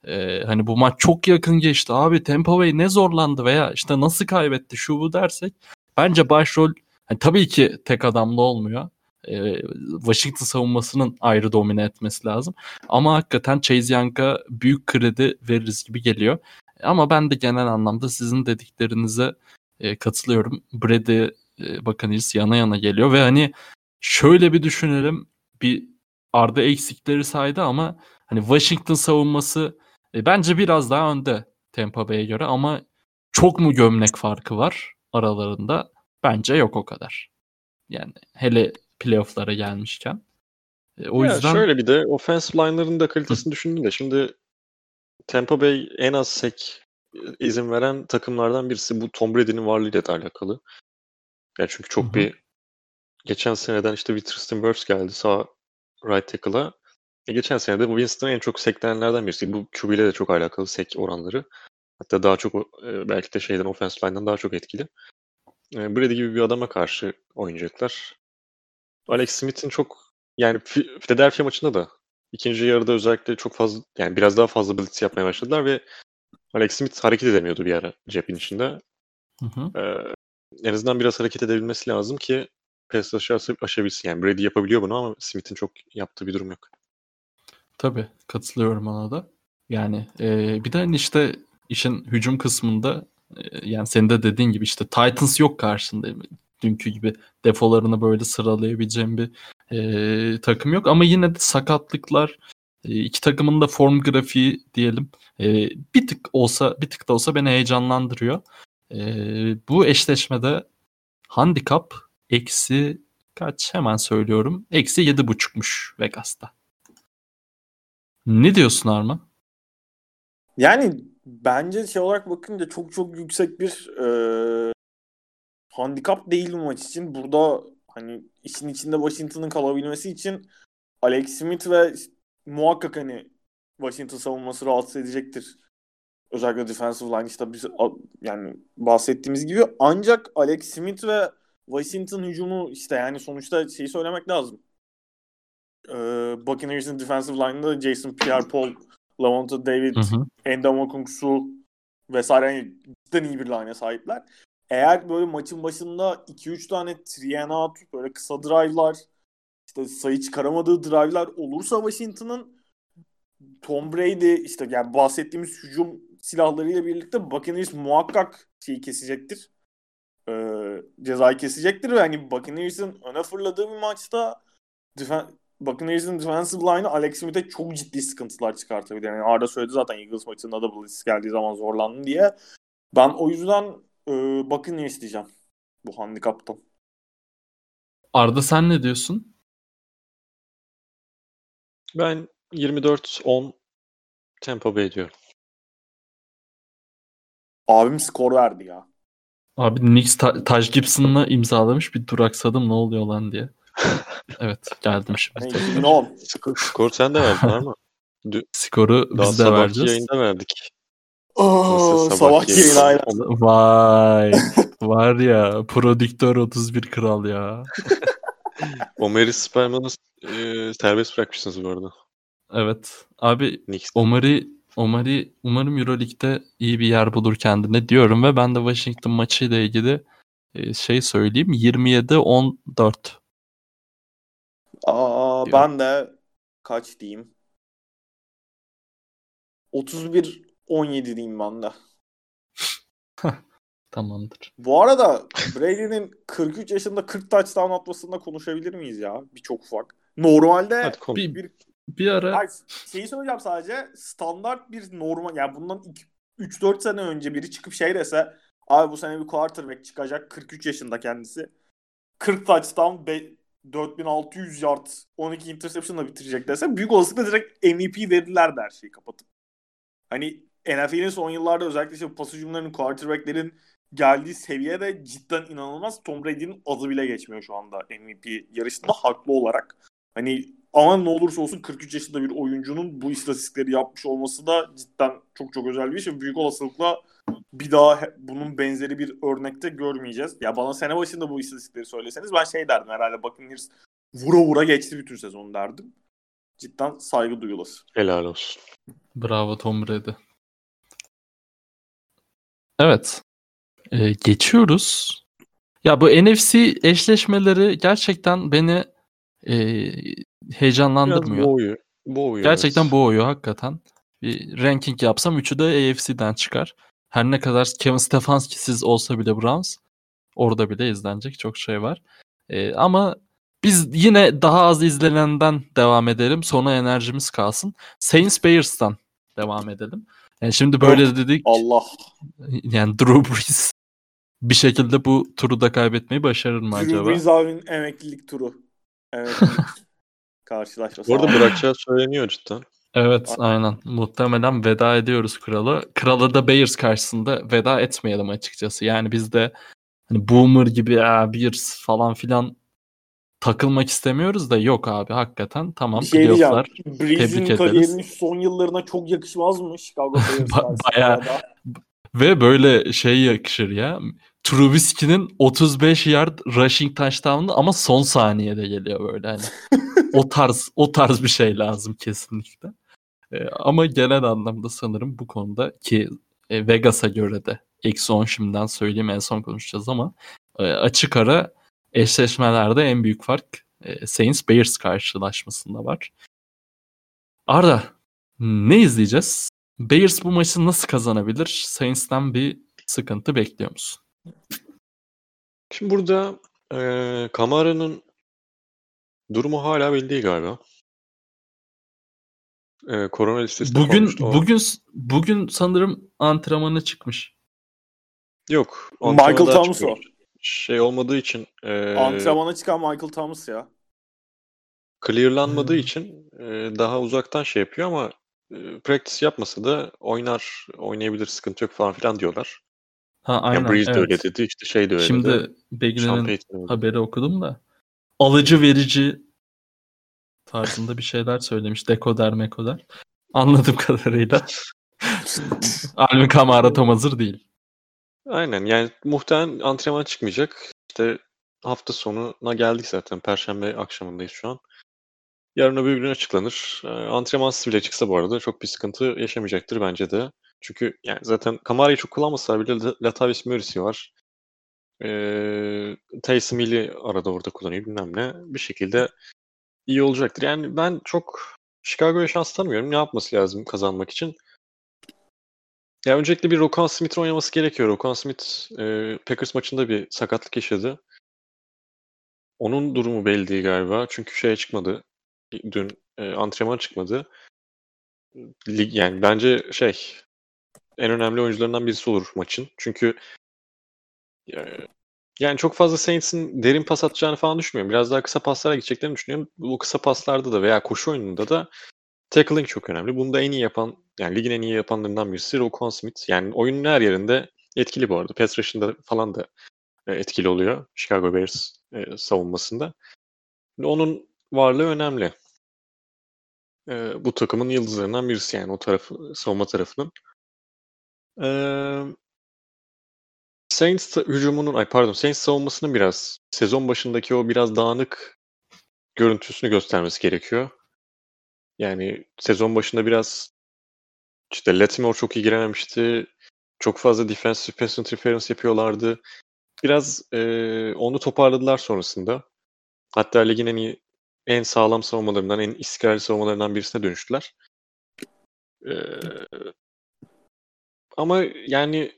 e, hani bu maç çok yakın geçti abi Tampa Bay ne zorlandı veya işte nasıl kaybetti şu bu dersek bence başrol hani tabii ki tek adamlı olmuyor. E, Washington savunmasının ayrı domine etmesi lazım. Ama hakikaten Chase Young'a büyük kredi veririz gibi geliyor. Ama ben de genel anlamda sizin dediklerinize e, katılıyorum. Brady e, Buccaneers yana yana geliyor ve hani şöyle bir düşünelim. Bir Arda eksikleri saydı ama hani Washington savunması e, bence biraz daha önde Tampa Bay'e göre ama çok mu gömlek farkı var aralarında? Bence yok o kadar. Yani hele playoff'lara gelmişken. E, o ya yüzden şöyle bir de offensive line'ların da kalitesini düşündüğünde şimdi Tampa Bay en az sek izin veren takımlardan birisi bu Tom Brady'nin varlığıyla da alakalı. Ya çünkü çok Hı hı. bir geçen seneden işte bir Tristan Wirfs geldi sağ right tackle'a. Geçen sene de Winston en çok seklenenlerden birisi. Bu QB ile de çok alakalı sek oranları. Hatta daha çok e, belki de şeyden offensive line'dan daha çok etkili. E, Brady gibi bir adama karşı oynayacaklar. Alex Smith'in çok yani Philadelphia maçında da ikinci yarıda özellikle çok fazla yani biraz daha fazla blitz yapmaya başladılar ve Alex Smith hareket edemiyordu bir ara cepin içinde. Hı hı. Ee, en azından biraz hareket edebilmesi lazım ki pass aşabilsin. Yani Brady yapabiliyor bunu ama Smith'in çok yaptığı bir durum yok. Tabii katılıyorum ona da. Yani e, bir de hani işte işin hücum kısmında e, yani senin de dediğin gibi işte Titans yok karşında. Dünkü gibi defolarını böyle sıralayabileceğim bir e, takım yok. Ama yine de sakatlıklar e, iki takımın da form grafiği diyelim e, bir tık olsa bir tık da olsa beni heyecanlandırıyor. E, bu eşleşmede handikap eksi kaç hemen söylüyorum. Eksi yedi buçukmuş Vegas'ta. Ne diyorsun Arma? Yani bence şey olarak bakınca çok çok yüksek bir e, handikap değil bu maç için. Burada hani işin içinde Washington'ın kalabilmesi için Alex Smith ve muhakkak hani Washington savunması rahatsız edecektir. Özellikle defensive line işte biz yani bahsettiğimiz gibi ancak Alex Smith ve Washington hücumu işte yani sonuçta şeyi söylemek lazım. Ee, Buccaneers'ın defensive line'ında Jason Pierre-Paul, Lavonte David, Endamokong Su vesaire yani cidden iyi bir line'e sahipler. Eğer böyle maçın başında 2-3 tane three and out, böyle kısa drive'lar, işte sayı çıkaramadığı drive'lar olursa Washington'ın Tom Brady işte yani bahsettiğimiz hücum silahlarıyla birlikte Buccaneers muhakkak şeyi kesecektir. Ee, cezayı kesecektir ve hani Buccaneers'ın öne fırladığı bir maçta defen Buccaneers'ın defensive line'ı Alex Smith'e çok ciddi sıkıntılar çıkartabilir. Yani Arda söyledi zaten Eagles maçında da blitz geldiği zaman zorlandı diye. Ben o yüzden e, Buccaneers diyeceğim bu handikaptan. Arda sen ne diyorsun? Ben 24-10 Tampa Bay diyorum. Abim skor verdi ya. Abi Knicks ta- Taj Gibson'la imzalamış bir duraksadım ne oluyor lan diye. Evet geldim şimdi. 2010. Skor, skor sen de verdin ama. Skoru biz de vereceğiz. yayında verdik. Oh, sabah, sabah yayın aynen. Vay. Var ya prodüktör 31 kral ya. Omeri Sperman'ı e, serbest bırakmışsınız bu arada. Evet. Abi Omari Omari umarım Euroleague'de iyi bir yer bulur kendine diyorum ve ben de Washington maçıyla ilgili e, şey söyleyeyim 27-14. Aa, ben de kaç diyeyim? 31-17 diyeyim ben de. Tamamdır. Bu arada Brady'nin 43 yaşında 40 touchdown atmasında konuşabilir miyiz ya? Bir çok ufak. Normalde bir, bir, bir ara Hayır, şeyi söyleyeceğim sadece standart bir normal yani bundan 3-4 sene önce biri çıkıp şey dese abi bu sene bir quarterback çıkacak 43 yaşında kendisi 40 touchdown 4600 yard 12 interception'la bitirecek dese büyük olasılıkla direkt MVP verirlerdi her şeyi kapatıp. Hani NFL'in son yıllarda özellikle işte pas hücumlarının quarterback'lerin geldiği seviye de cidden inanılmaz. Tom Brady'nin adı bile geçmiyor şu anda MVP yarışında haklı olarak. Hani ama ne olursa olsun 43 yaşında bir oyuncunun bu istatistikleri yapmış olması da cidden çok çok özel bir şey. Büyük olasılıkla bir daha bunun benzeri bir örnekte görmeyeceğiz. Ya bana sene başında bu istatistikleri söyleseniz ben şey derdim herhalde Buccaneers vura vura geçti bütün sezon derdim. Cidden saygı duyulası. Helal olsun. Bravo Tom Brady. Evet. Ee, geçiyoruz. Ya bu NFC eşleşmeleri gerçekten beni e, heyecanlandırmıyor. Biraz boğuyor. boğuyor gerçekten evet. boğuyor hakikaten. Bir ranking yapsam üçü de AFC'den çıkar. Her ne kadar Kevin Stefanski'siz olsa bile Browns orada bile izlenecek çok şey var. Ee, ama biz yine daha az izlenenden devam edelim. Sonra enerjimiz kalsın. Saints Bears'tan devam edelim. Yani şimdi böyle oh, dedik. Allah. Yani Drew Brees bir şekilde bu turu da kaybetmeyi başarır mı Drew acaba? Drew Brees abinin emeklilik turu. Emeklilik karşılaşması. Bu arada bırakacağı söyleniyor cidden. Evet aynen. Muhtemelen veda ediyoruz krala. Krala da Bears karşısında veda etmeyelim açıkçası. Yani biz de hani Boomer gibi ya Bears falan filan takılmak istemiyoruz da yok abi hakikaten tamam bir şey playofflar Breeze'in kariyerinin son yıllarına çok yakışmaz mı Chicago Bears ba- Baya Ve böyle şey yakışır ya. Trubisky'nin 35 yard rushing touchdown'ı ama son saniyede geliyor böyle hani. o tarz o tarz bir şey lazım kesinlikle. Ee, ama genel anlamda sanırım bu konuda ki e, Vegas'a göre de eksi 10 şimdiden söyleyeyim en son konuşacağız ama e, açık ara eşleşmelerde en büyük fark e, Saints Bears karşılaşmasında var. Arda ne izleyeceğiz? Bears bu maçı nasıl kazanabilir? Saints'ten bir sıkıntı bekliyor musun? Şimdi burada e, Kamara'nın durumu hala belli değil galiba. E, korona listesinde Bugün kalmıştı o. bugün bugün sanırım antrenmana çıkmış. Yok. Michael Thomas o. Şey olmadığı için e, Antrenmana çıkan Michael Thomas ya. clearlanmadığı Hmm. için e, daha uzaktan şey yapıyor ama e, practice yapmasa da oynar, oynayabilir, sıkıntı yok falan filan diyorlar. Ha aynen. Yani Breeze de evet. öyle dedi, işte şey de öyle. Şimdi Begin'in haberi okudum da alıcı verici tarzında bir şeyler söylemiş. Dekoder mekoder. Anladığım kadarıyla. Alvin Kamara tam hazır değil. Aynen yani muhtemelen antrenmana çıkmayacak. İşte hafta sonuna geldik zaten. Perşembe akşamındayız şu an. Yarın öbür gün açıklanır. Ee, antrenmansız bile çıksa bu arada çok bir sıkıntı yaşamayacaktır bence de. Çünkü yani zaten Kamara'yı çok kullanmasalar bile La- Latavius Murray var. Ee, Taysom Hill'i arada orada kullanıyor bilmem ne. Bir şekilde iyi olacaktır. Yani ben çok Chicago'ya şans tanımıyorum. Ne yapması lazım kazanmak için? Ya öncelikle bir Rokan Smith'in oynaması gerekiyor. Rokan Smith e, Packers maçında bir sakatlık yaşadı. Onun durumu belli değil galiba. Çünkü şeye çıkmadı. Dün e, antrenmana çıkmadı. Lig, yani bence şey en önemli oyuncularından birisi olur maçın. Çünkü yani çok fazla Saints'in derin pas atacağını falan düşünmüyorum. Biraz daha kısa paslara gideceklerini düşünüyorum. Bu kısa paslarda da veya koşu oyununda da tackling çok önemli. Bunu da en iyi yapan, yani ligin en iyi yapanlarından birisi Roquan Smith. Yani oyunun her yerinde etkili bu arada. Pass rush'ında falan da e, etkili oluyor Chicago Bears e, savunmasında. Onun varlığı önemli. E, bu takımın yıldızlarından birisi yani o tarafı, savunma tarafının. Saints hücumunun, ay pardon, Saints savunmasının biraz sezon başındaki o biraz dağınık görüntüsünü göstermesi gerekiyor. Yani sezon başında biraz işte Latimore çok iyi girememişti. Çok fazla defensive pass interference yapıyorlardı. Biraz e, onu toparladılar sonrasında. Hatta ligin en iyi, en sağlam savunmalarından, en istikrarlı savunmalarından birisine dönüştüler. E, ama yani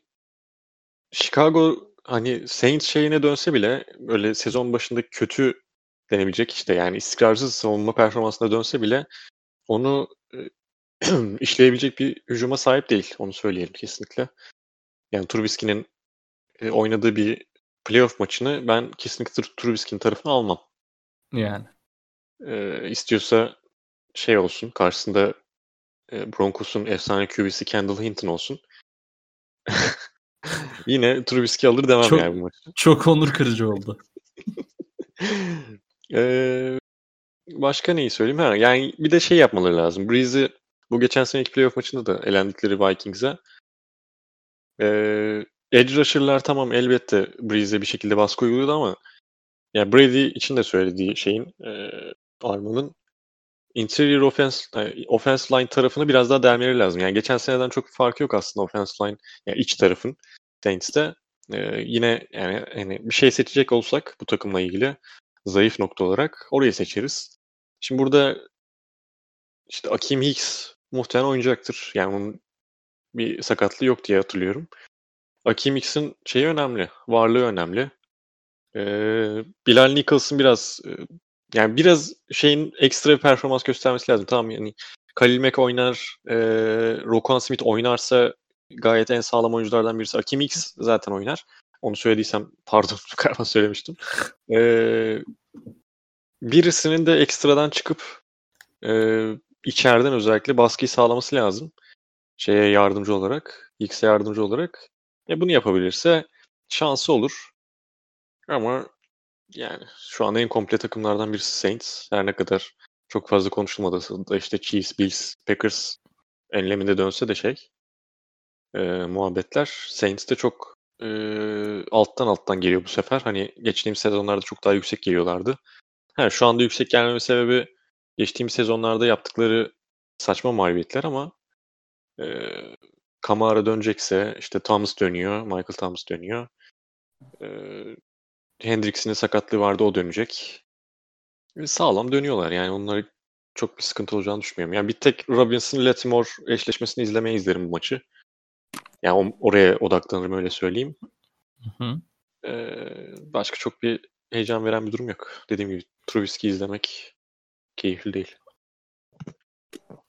Chicago hani Saints şeyine dönse bile böyle sezon başında kötü denebilecek işte yani istikrarsız savunma performansına dönse bile onu e, işleyebilecek bir hücuma sahip değil. Onu söyleyelim kesinlikle. Yani Trubisky'nin e, oynadığı bir playoff maçını ben kesinlikle Tr- Trubisky'nin tarafını almam. Yani. E, istiyorsa şey olsun karşısında e, Broncos'un efsane QB'si Kendall Hinton olsun. Yine Trubisky alır demem Çok- yani bu maçı. Çok onur kırıcı oldu. Eee, başka neyi söyleyeyim? Ha, yani bir de şey yapmaları lazım. Breeze'i bu geçen seneki playoff maçında da elendikleri Vikings'e eee edge rusher'lar tamam elbette Breeze'e bir şekilde baskı uyguluyordu ama yani Brady için de söylediği şeyin eee Arman'ın interior offense, yani offense line tarafını biraz daha delmeleri lazım. Yani geçen seneden çok bir farkı yok aslında offense line yani iç tarafın Saints'te. Eee, yine yani hani bir şey seçecek olsak bu takımla ilgili zayıf nokta olarak orayı seçeriz. Şimdi burada işte Akeem Hicks muhtemelen oynayacaktır. Yani onun bir sakatlığı yok diye hatırlıyorum. Akeem Hicks'in şeyi önemli, varlığı önemli. Ee, Bilal Nichols'ın biraz e, yani biraz şeyin ekstra bir performans göstermesi lazım. Tamam yani Khalil Mack oynar, e, Roquan Smith oynarsa gayet en sağlam oyunculardan birisi. Akeem Hicks zaten oynar. Onu söylediysem pardon galiba söylemiştim. Ee, birisinin de ekstradan çıkıp e, içeriden özellikle baskıyı sağlaması lazım. Şeye yardımcı olarak, X'e yardımcı olarak. E bunu yapabilirse şansı olur. Ama yani şu an en komple takımlardan birisi Saints. Her ne kadar çok fazla konuşulmadı da işte Chiefs, Bills, Packers enleminde dönse de şey. E, muhabbetler. Saints de çok e, alttan alttan geliyor bu sefer. Hani geçtiğimiz sezonlarda çok daha yüksek geliyorlardı. Ha, şu anda yüksek gelmeme sebebi geçtiğimiz sezonlarda yaptıkları saçma mağlubiyetler ama e, Kamara dönecekse işte Thomas dönüyor, Michael Thomas dönüyor. E, Hendricks'in sakatlığı vardı o dönecek. E, sağlam dönüyorlar yani onları çok bir sıkıntı olacağını düşünmüyorum. Yani bir tek Robinson Latimore eşleşmesini izlemeye izlerim bu maçı. Yani oraya odaklanırım öyle söyleyeyim. Hı hı. Ee, başka çok bir heyecan veren bir durum yok. Dediğim gibi Trubisky izlemek keyifli değil.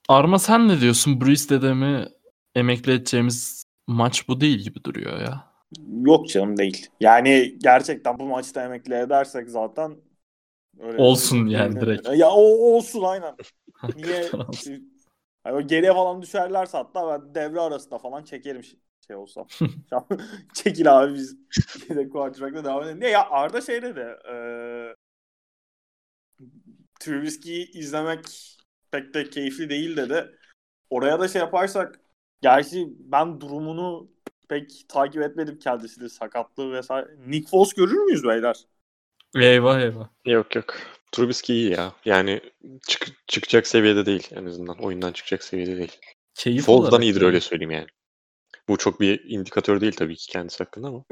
Arma sen ne diyorsun? Breeze dedemi emekli edeceğimiz maç bu değil gibi duruyor ya. Yok canım değil. Yani gerçekten bu maçta emekli edersek zaten öyle olsun yani direkt. Ya o olsun aynen. Niye yani geriye falan düşerlerse hatta ben devre arasında falan çekerim şey olsam. Çekil abi biz yedek quarterback'la devam edelim. Ne ya Arda şey dedi. E, Trubisky'yi izlemek pek de keyifli değil dedi. Oraya da şey yaparsak gerçi ben durumunu pek takip etmedim kendisini sakatlığı vesaire. Nick Foles görür müyüz beyler? Eyvah eyvah. Yok yok. Trubisky iyi ya. Yani çık, çıkacak seviyede değil en azından. Oyundan çıkacak seviyede değil. Keyif Foles'dan iyidir öyle söyleyeyim yani. Bu çok bir indikatör değil tabii ki kendisi hakkında ama.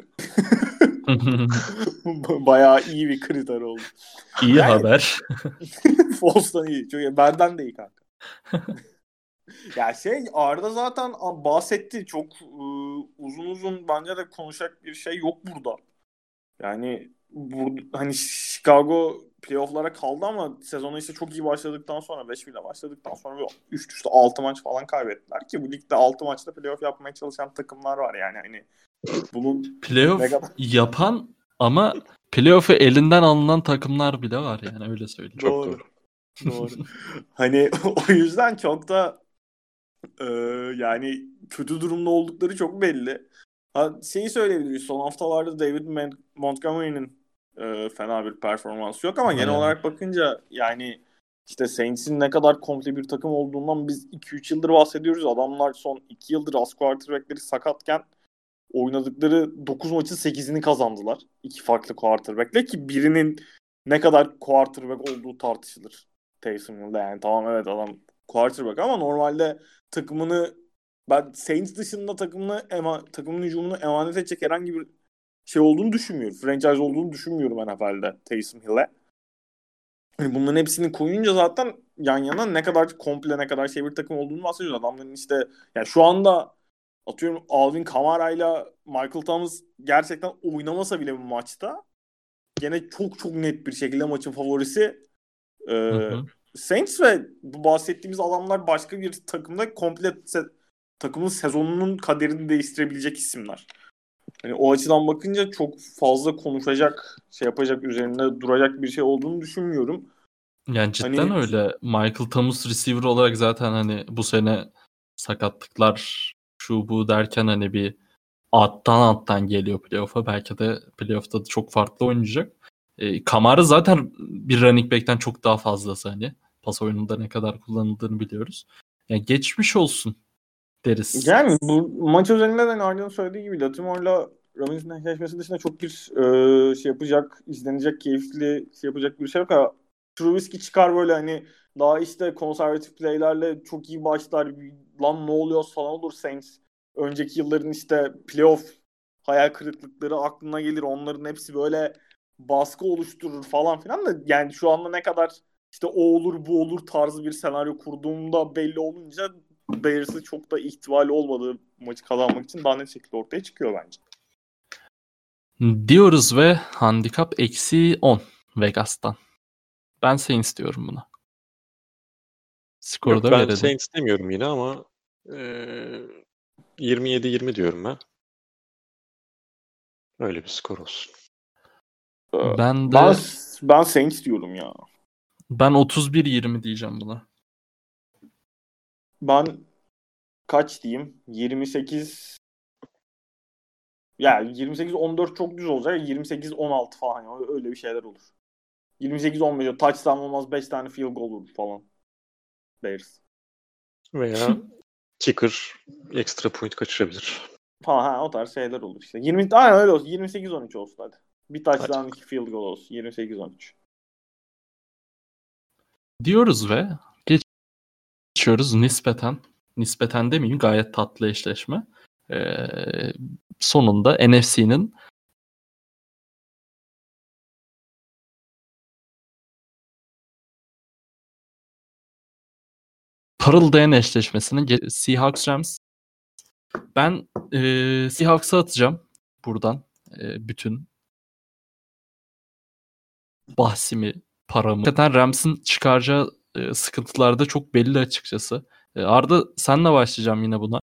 Bayağı iyi bir kriter oldu. İyi yani, haber. Foles'tan iyi. Çünkü benden de iyi kanka. ya şey Arda zaten bahsetti. Çok ıı, uzun uzun bence de konuşacak bir şey yok burada. Yani bu, hani Chicago playoff'lara kaldı ama sezonu işte çok iyi başladıktan sonra 5 ile başladıktan sonra üst üste 6 maç falan kaybettiler ki bu ligde 6 maçta playoff yapmaya çalışan takımlar var yani hani bunun playoff kadar... yapan ama playoff'u elinden alınan takımlar bile var yani öyle söyleyeyim. Doğru. Çok doğru. doğru. hani o yüzden çok da e, yani kötü durumda oldukları çok belli. Ha, şeyi söyleyebiliriz. Son haftalarda David Montgomery'nin e, fena bir performans yok ama genel olarak bakınca yani işte Saints'in ne kadar komple bir takım olduğundan biz 2-3 yıldır bahsediyoruz. Adamlar son 2 yıldır az quarterback'leri sakatken oynadıkları 9 maçın 8'ini kazandılar. iki farklı quarterback'le ki birinin ne kadar quarterback olduğu tartışılır. Taysom Hill'de yani tamam evet adam quarterback ama normalde takımını ben Saints dışında takımını ema, takımın hücumunu emanet edecek herhangi bir şey olduğunu düşünmüyorum. Franchise olduğunu düşünmüyorum NFL'de Taysom Hill'e. Yani bunların hepsini koyunca zaten yan yana ne kadar komple ne kadar şey bir takım olduğunu bahsediyoruz. Adamların işte yani şu anda atıyorum Alvin Kamara ile Michael Thomas gerçekten oynamasa bile bu maçta gene çok çok net bir şekilde maçın favorisi e, Saints ve bu bahsettiğimiz adamlar başka bir takımda komple se- takımın sezonunun kaderini değiştirebilecek isimler. Hani o açıdan bakınca çok fazla konuşacak, şey yapacak, üzerinde duracak bir şey olduğunu düşünmüyorum. Yani cidden hani... öyle. Michael Thomas receiver olarak zaten hani bu sene sakatlıklar şu bu derken hani bir alttan alttan geliyor playoff'a. Belki de playoff'ta da çok farklı oynayacak. E, Kamara zaten bir running back'ten çok daha fazlası hani. Pas oyununda ne kadar kullanıldığını biliyoruz. Yani geçmiş olsun deriz. Yani bu maç özelinde de Arda'nın söylediği gibi Latimore'la Robinson'ın eşleşmesi dışında çok bir e, şey yapacak, izlenecek, keyifli şey yapacak bir şey yok. Ha, Trubisky çıkar böyle hani daha işte konservatif playlerle çok iyi başlar. Lan ne oluyor falan olur Saints. Önceki yılların işte playoff hayal kırıklıkları aklına gelir. Onların hepsi böyle baskı oluşturur falan filan da yani şu anda ne kadar işte o olur bu olur tarzı bir senaryo kurduğumda belli olunca Bears'ı çok da ihtimali olmadığı maçı kazanmak için daha net şekilde ortaya çıkıyor bence. Diyoruz ve handikap eksi 10 Vegas'tan. Ben Saints diyorum buna. Skoru Yok, da ben verelim. Saints demiyorum yine ama e, 27-20 diyorum ben. Öyle bir skor olsun. Ben de ben, ben Saints diyorum ya. Ben 31-20 diyeceğim buna. Ben kaç diyeyim? 28 yani 28-14 çok düz olacak. 28-16 falan yani öyle bir şeyler olur. 28-15 touchdown olmaz 5 tane field goal olur falan. Bears. Veya kicker ekstra point kaçırabilir. Falan ha, o tarz şeyler olur işte. 20 aynen öyle olsun. 28-13 olsun hadi. Bir touchdown iki field goal olsun. 28-13. Diyoruz ve geçiyoruz nispeten. Nispeten demeyeyim gayet tatlı eşleşme. Ee, sonunda NFC'nin parıldayan eşleşmesinin Seahawks Rams. Ben e, Seahawks'a atacağım buradan e, bütün bahsimi, paramı. Zaten Rams'ın çıkaracağı e, sıkıntılar da çok belli açıkçası. E, Arda senle başlayacağım yine buna.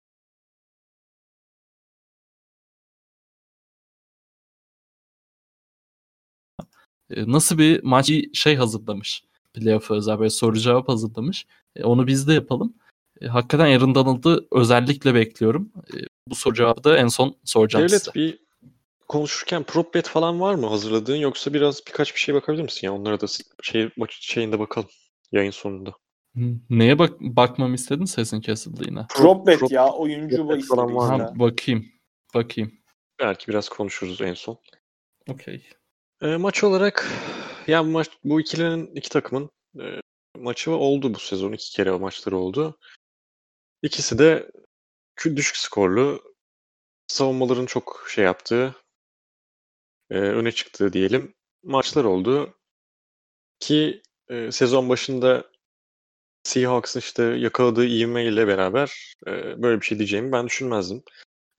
E, nasıl bir maç şey hazırlamış? Playoff özel böyle soru cevap hazırlamış. E, onu biz de yapalım. E, hakikaten Aaron Donald'ı özellikle bekliyorum. E, bu soru cevabı da en son soracağım Devlet size. bir konuşurken prop bet falan var mı hazırladığın yoksa biraz birkaç bir şey bakabilir misin ya? Onlara da şey maç şeyinde bakalım yayın sonunda. Neye bak bakmamı istedin sesin kesildi yine. Prop bet prop- ya oyuncu bu falan var mı? Bakayım. Bakayım. Belki biraz konuşuruz en son. Okey. E, maç olarak ya bu maç bu ikilinin iki takımın e, maçı oldu bu sezon. iki kere o maçları oldu. İkisi de düşük skorlu savunmaların çok şey yaptığı e, öne çıktığı diyelim maçlar oldu. Ki e, sezon başında Seahawks'ın işte yakaladığı ivmeyle beraber e, böyle bir şey diyeceğimi ben düşünmezdim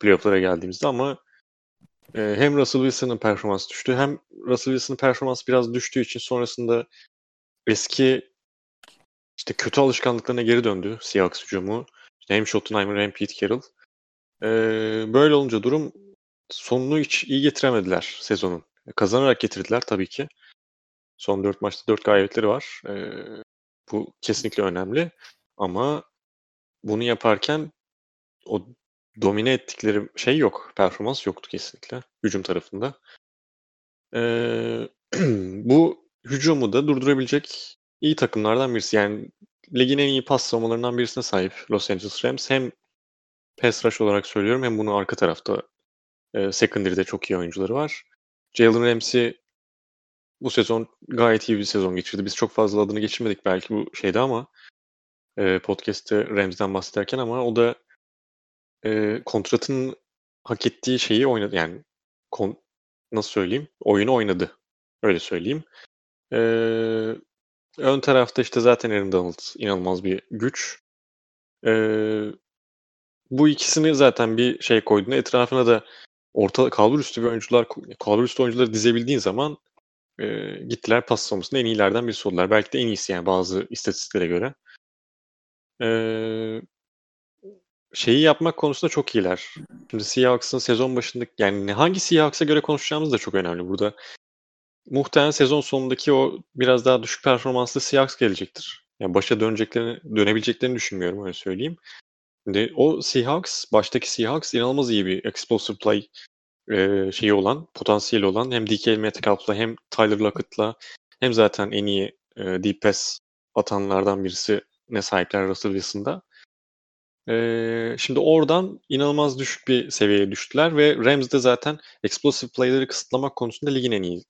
playoff'lara geldiğimizde ama e, hem Russell Wilson'ın performansı düştü hem Russell Wilson'ın performansı biraz düştüğü için sonrasında eski işte kötü alışkanlıklarına geri döndü Seahawks hücumu. İşte hem Schottenheimer hem Pete Carroll. E, böyle olunca durum sonunu hiç iyi getiremediler sezonun. Kazanarak getirdiler tabii ki. Son 4 maçta 4 galibiyetleri var. E, bu kesinlikle önemli. Ama bunu yaparken o domine ettikleri şey yok. Performans yoktu kesinlikle hücum tarafında. Ee, bu hücumu da durdurabilecek iyi takımlardan birisi. Yani ligin en iyi pas savunmalarından birisine sahip Los Angeles Rams. Hem pass rush olarak söylüyorum hem bunu arka tarafta e, secondary'de çok iyi oyuncuları var. Jalen Ramsey bu sezon gayet iyi bir sezon geçirdi. Biz çok fazla adını geçirmedik belki bu şeyde ama e, podcast'te Rams'den bahsederken ama o da e, kontratın hak ettiği şeyi oynadı. Yani kon, nasıl söyleyeyim? Oyunu oynadı. Öyle söyleyeyim. E, ön tarafta işte zaten Aaron Donald inanılmaz bir güç. E, bu ikisini zaten bir şey koyduğunda etrafına da orta kalbur üstü bir oyuncular kalbur üstü oyuncuları dizebildiğin zaman e, gittiler pas savunmasında en iyilerden birisi oldular. Belki de en iyisi yani bazı istatistiklere göre. E, şeyi yapmak konusunda çok iyiler. Şimdi Seahawks'ın sezon başındaki yani hangi Seahawks'a göre konuşacağımız da çok önemli burada. Muhtemelen sezon sonundaki o biraz daha düşük performanslı Seahawks gelecektir. Yani başa döneceklerini, dönebileceklerini düşünmüyorum öyle söyleyeyim. Şimdi o Seahawks, baştaki Seahawks inanılmaz iyi bir explosive play e, şeyi olan, potansiyeli olan hem DK Metcalf'la hem Tyler Lockett'la hem zaten en iyi e, deep pass atanlardan birisi ne sahipler Russell Wilson'da. Ee, şimdi oradan inanılmaz düşük bir seviyeye düştüler ve Rams de zaten explosive play'leri kısıtlamak konusunda ligin en iyi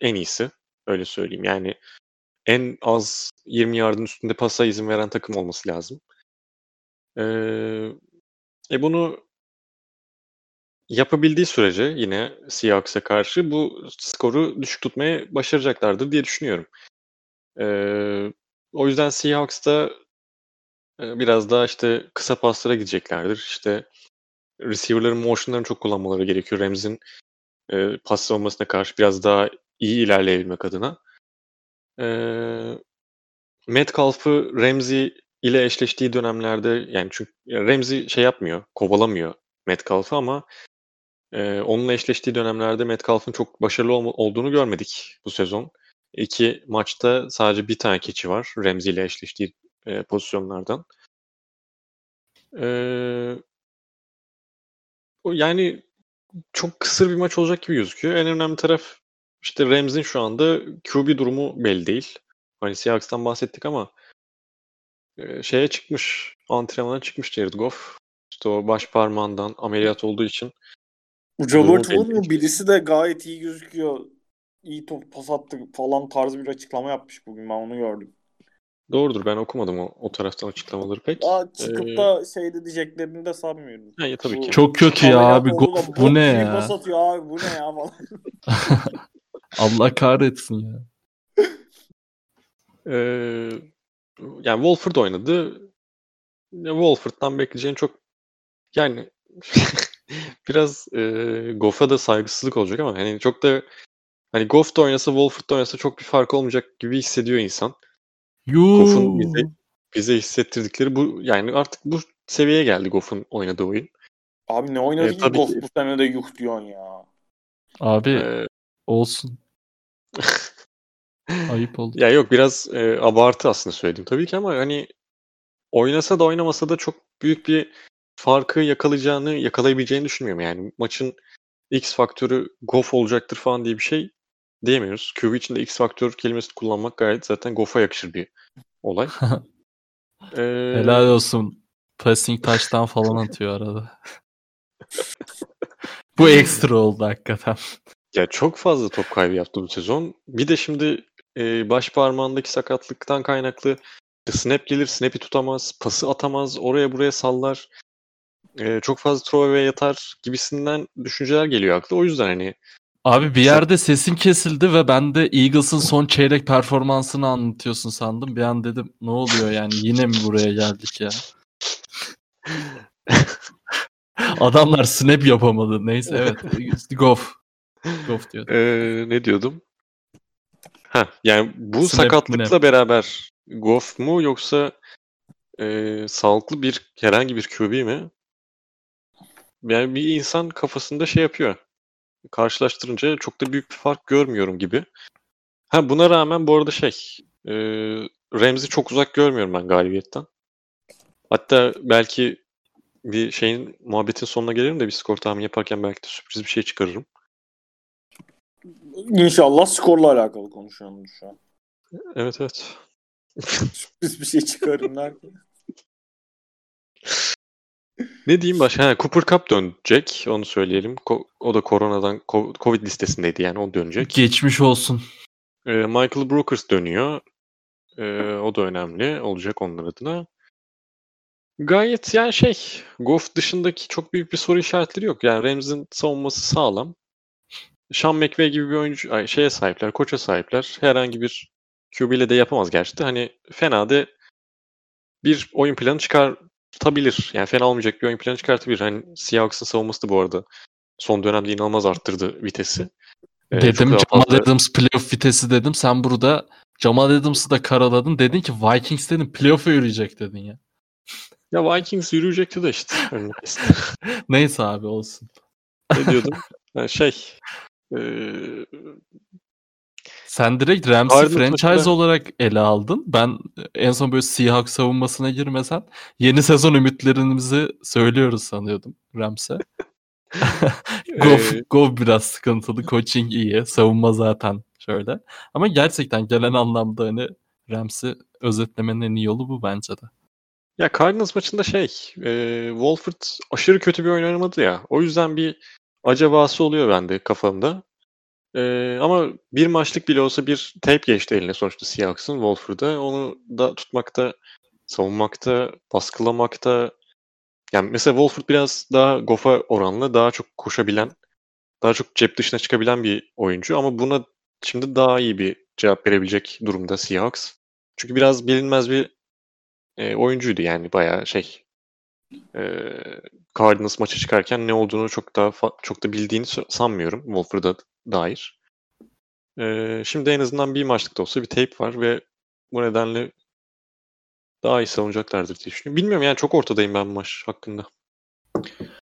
en iyisi. Öyle söyleyeyim. Yani en az 20 yardın üstünde pasa izin veren takım olması lazım. Ee, e bunu yapabildiği sürece yine Seahawks'a karşı bu skoru düşük tutmaya başaracaklardır diye düşünüyorum. Ee, o yüzden Seahawks'ta biraz daha işte kısa paslara gideceklerdir. İşte receiver'ların motion'larını çok kullanmaları gerekiyor. Rams'in e, pas savunmasına karşı biraz daha iyi ilerleyebilmek adına. E, Metcalf'ı Ramsey ile eşleştiği dönemlerde yani çünkü Ramsey şey yapmıyor, kovalamıyor Metcalf'ı ama e, onunla eşleştiği dönemlerde Metcalf'ın çok başarılı ol- olduğunu görmedik bu sezon. İki maçta sadece bir tane keçi var Ramsey ile eşleştiği e, pozisyonlardan. Ee, yani çok kısır bir maç olacak gibi gözüküyor. En önemli taraf işte Rams'in şu anda QB durumu belli değil. Hani Seahawks'tan bahsettik ama e, şeye çıkmış. antrenmana çıkmış Jared Goff. İşte o baş parmağından ameliyat olduğu için. Bu Robert Wood mu? Birisi de gayet iyi gözüküyor. İyi top pas attı falan tarzı bir açıklama yapmış bugün. Ben onu gördüm. Doğrudur ben okumadım o, o taraftan açıklamaları pek. Daha çıkıp Ee, da şeyde diyeceklerini de sanmıyorum. Ha, ya tabii Bu- ki. Çok kötü ya abi. Goff bok bu ne gibi ya? Pas atıyor abi bu ne ya falan. Allah kahretsin ya. Ee, yani Wolford oynadı. Wolford'dan bekleyeceğin çok yani biraz e, Goff'a da saygısızlık olacak ama hani çok da hani Goff da oynasa Wolford da oynasa çok bir fark olmayacak gibi hissediyor insan. Goff'un Yuu. bize, bize hissettirdikleri bu yani artık bu seviyeye geldi Goff'un oynadığı oyun. Abi ne oynadı Ee, ki Goff ki- bu sene de yuh diyorsun ya. Abi Ee, olsun. Ayıp oldu. ya yok biraz e, abartı aslında söylediğim tabii ki ama hani oynasa da oynamasa da çok büyük bir farkı yakalayacağını, yakalayabileceğini düşünmüyorum. Yani maçın X faktörü Goff olacaktır falan diye bir şey diyemiyoruz. QB için de X faktör kelimesini kullanmak gayet zaten Goff'a yakışır bir olay. Ee, Helal olsun. Passing touchdown falan atıyor arada. Bu ekstra oldu hakikaten. Ya çok fazla top kaybı yaptı bu sezon. Bir de şimdi e, baş parmağındaki sakatlıktan kaynaklı işte snap gelir, snap'i tutamaz, pası atamaz, oraya buraya sallar. E, çok fazla throwaway yatar gibisinden düşünceler geliyor aklı. O yüzden hani Abi bir yerde sesin kesildi ve ben de Eagles'ın son çeyrek performansını anlatıyorsun sandım. Bir an dedim ne oluyor yani yine mi buraya geldik ya? Adamlar snap yapamadı. Neyse evet. Goff. Goff diyor. e, ne diyordum? Ha, yani bu Snap, sakatlıkla snap. beraber Goff mu yoksa e, sağlıklı bir herhangi bir QB mi? Yani bir insan kafasında şey yapıyor. Karşılaştırınca çok da büyük bir fark görmüyorum gibi. Ha buna rağmen bu arada şey e, Rams'i çok uzak görmüyorum ben galibiyetten. Hatta belki bir şeyin muhabbetin sonuna gelirim de bir skor tahmini yaparken belki de sürpriz bir şey çıkarırım. İnşallah skorla alakalı konuşuyoruz şu an. Evet evet. Biz bir şey çıkarın derken. Ne diyeyim başka? Ha, Cooper Cup dönecek. Onu söyleyelim. Ko- o da koronadan ko- Covid listesindeydi yani o dönecek. Geçmiş olsun. Ee, Michael Brokers dönüyor. Ee, o da önemli olacak onlar adına. Gayet yani şey Goff dışındaki çok büyük bir soru işaretleri yok. Yani Rams'in savunması sağlam. Sean McVay gibi bir oyuncu ay, şeye sahipler, koça sahipler. Herhangi bir QB ile de yapamaz gerçi de. Hani fena da bir oyun planı çıkartabilir. Yani fena olmayacak bir oyun planı çıkartabilir. Hani Seahawks'ın savunması da bu arada son dönemde inanılmaz arttırdı vitesi. Ee, dedim Jamal fazla- Adams playoff vitesi dedim. Sen burada Jamal Adams'ı da karaladın. Dedin ki Vikings dedim playoff'a yürüyecek dedin ya. Ya Vikings yürüyecekti de işte. Kesti. Neyse abi olsun. ne diyordum? Ha, şey ee, Sen direkt Ramsey Cardinals franchise maçında- olarak ele aldın. Ben en son böyle Seahawks savunmasına girmesen yeni sezon ümitlerimizi söylüyoruz sanıyordum Rams'e. Goff, Ee, Goff biraz sıkıntılı. Coaching iyi. Savunma zaten şöyle. Ama gerçekten gelen anlamda hani Rams'i özetlemenin en iyi yolu bu bence de. Ya Cardinals maçında şey, e, Wolford aşırı kötü bir oyun oynamadı ya. O yüzden bir acabası oluyor bende kafamda. E, ama bir maçlık bile olsa bir tape geçti eline sonuçta Seahawks'ın Wolford'a. Onu da tutmakta, savunmakta, baskılamakta. Yani mesela Wolford biraz daha Goff'a oranla daha çok koşabilen, daha çok cep dışına çıkabilen bir oyuncu. Ama buna şimdi daha iyi bir cevap verebilecek durumda Seahawks. Çünkü biraz bilinmez bir e, oyuncuydu yani bayağı şey e, Cardinals maçı çıkarken ne olduğunu çok daha çok da bildiğini sanmıyorum Wolford'a dair. E, şimdi en azından bir maçlık da olsa bir tape var ve bu nedenle daha iyi savunacaklardır diye düşünüyorum. Bilmiyorum yani çok ortadayım ben maç hakkında.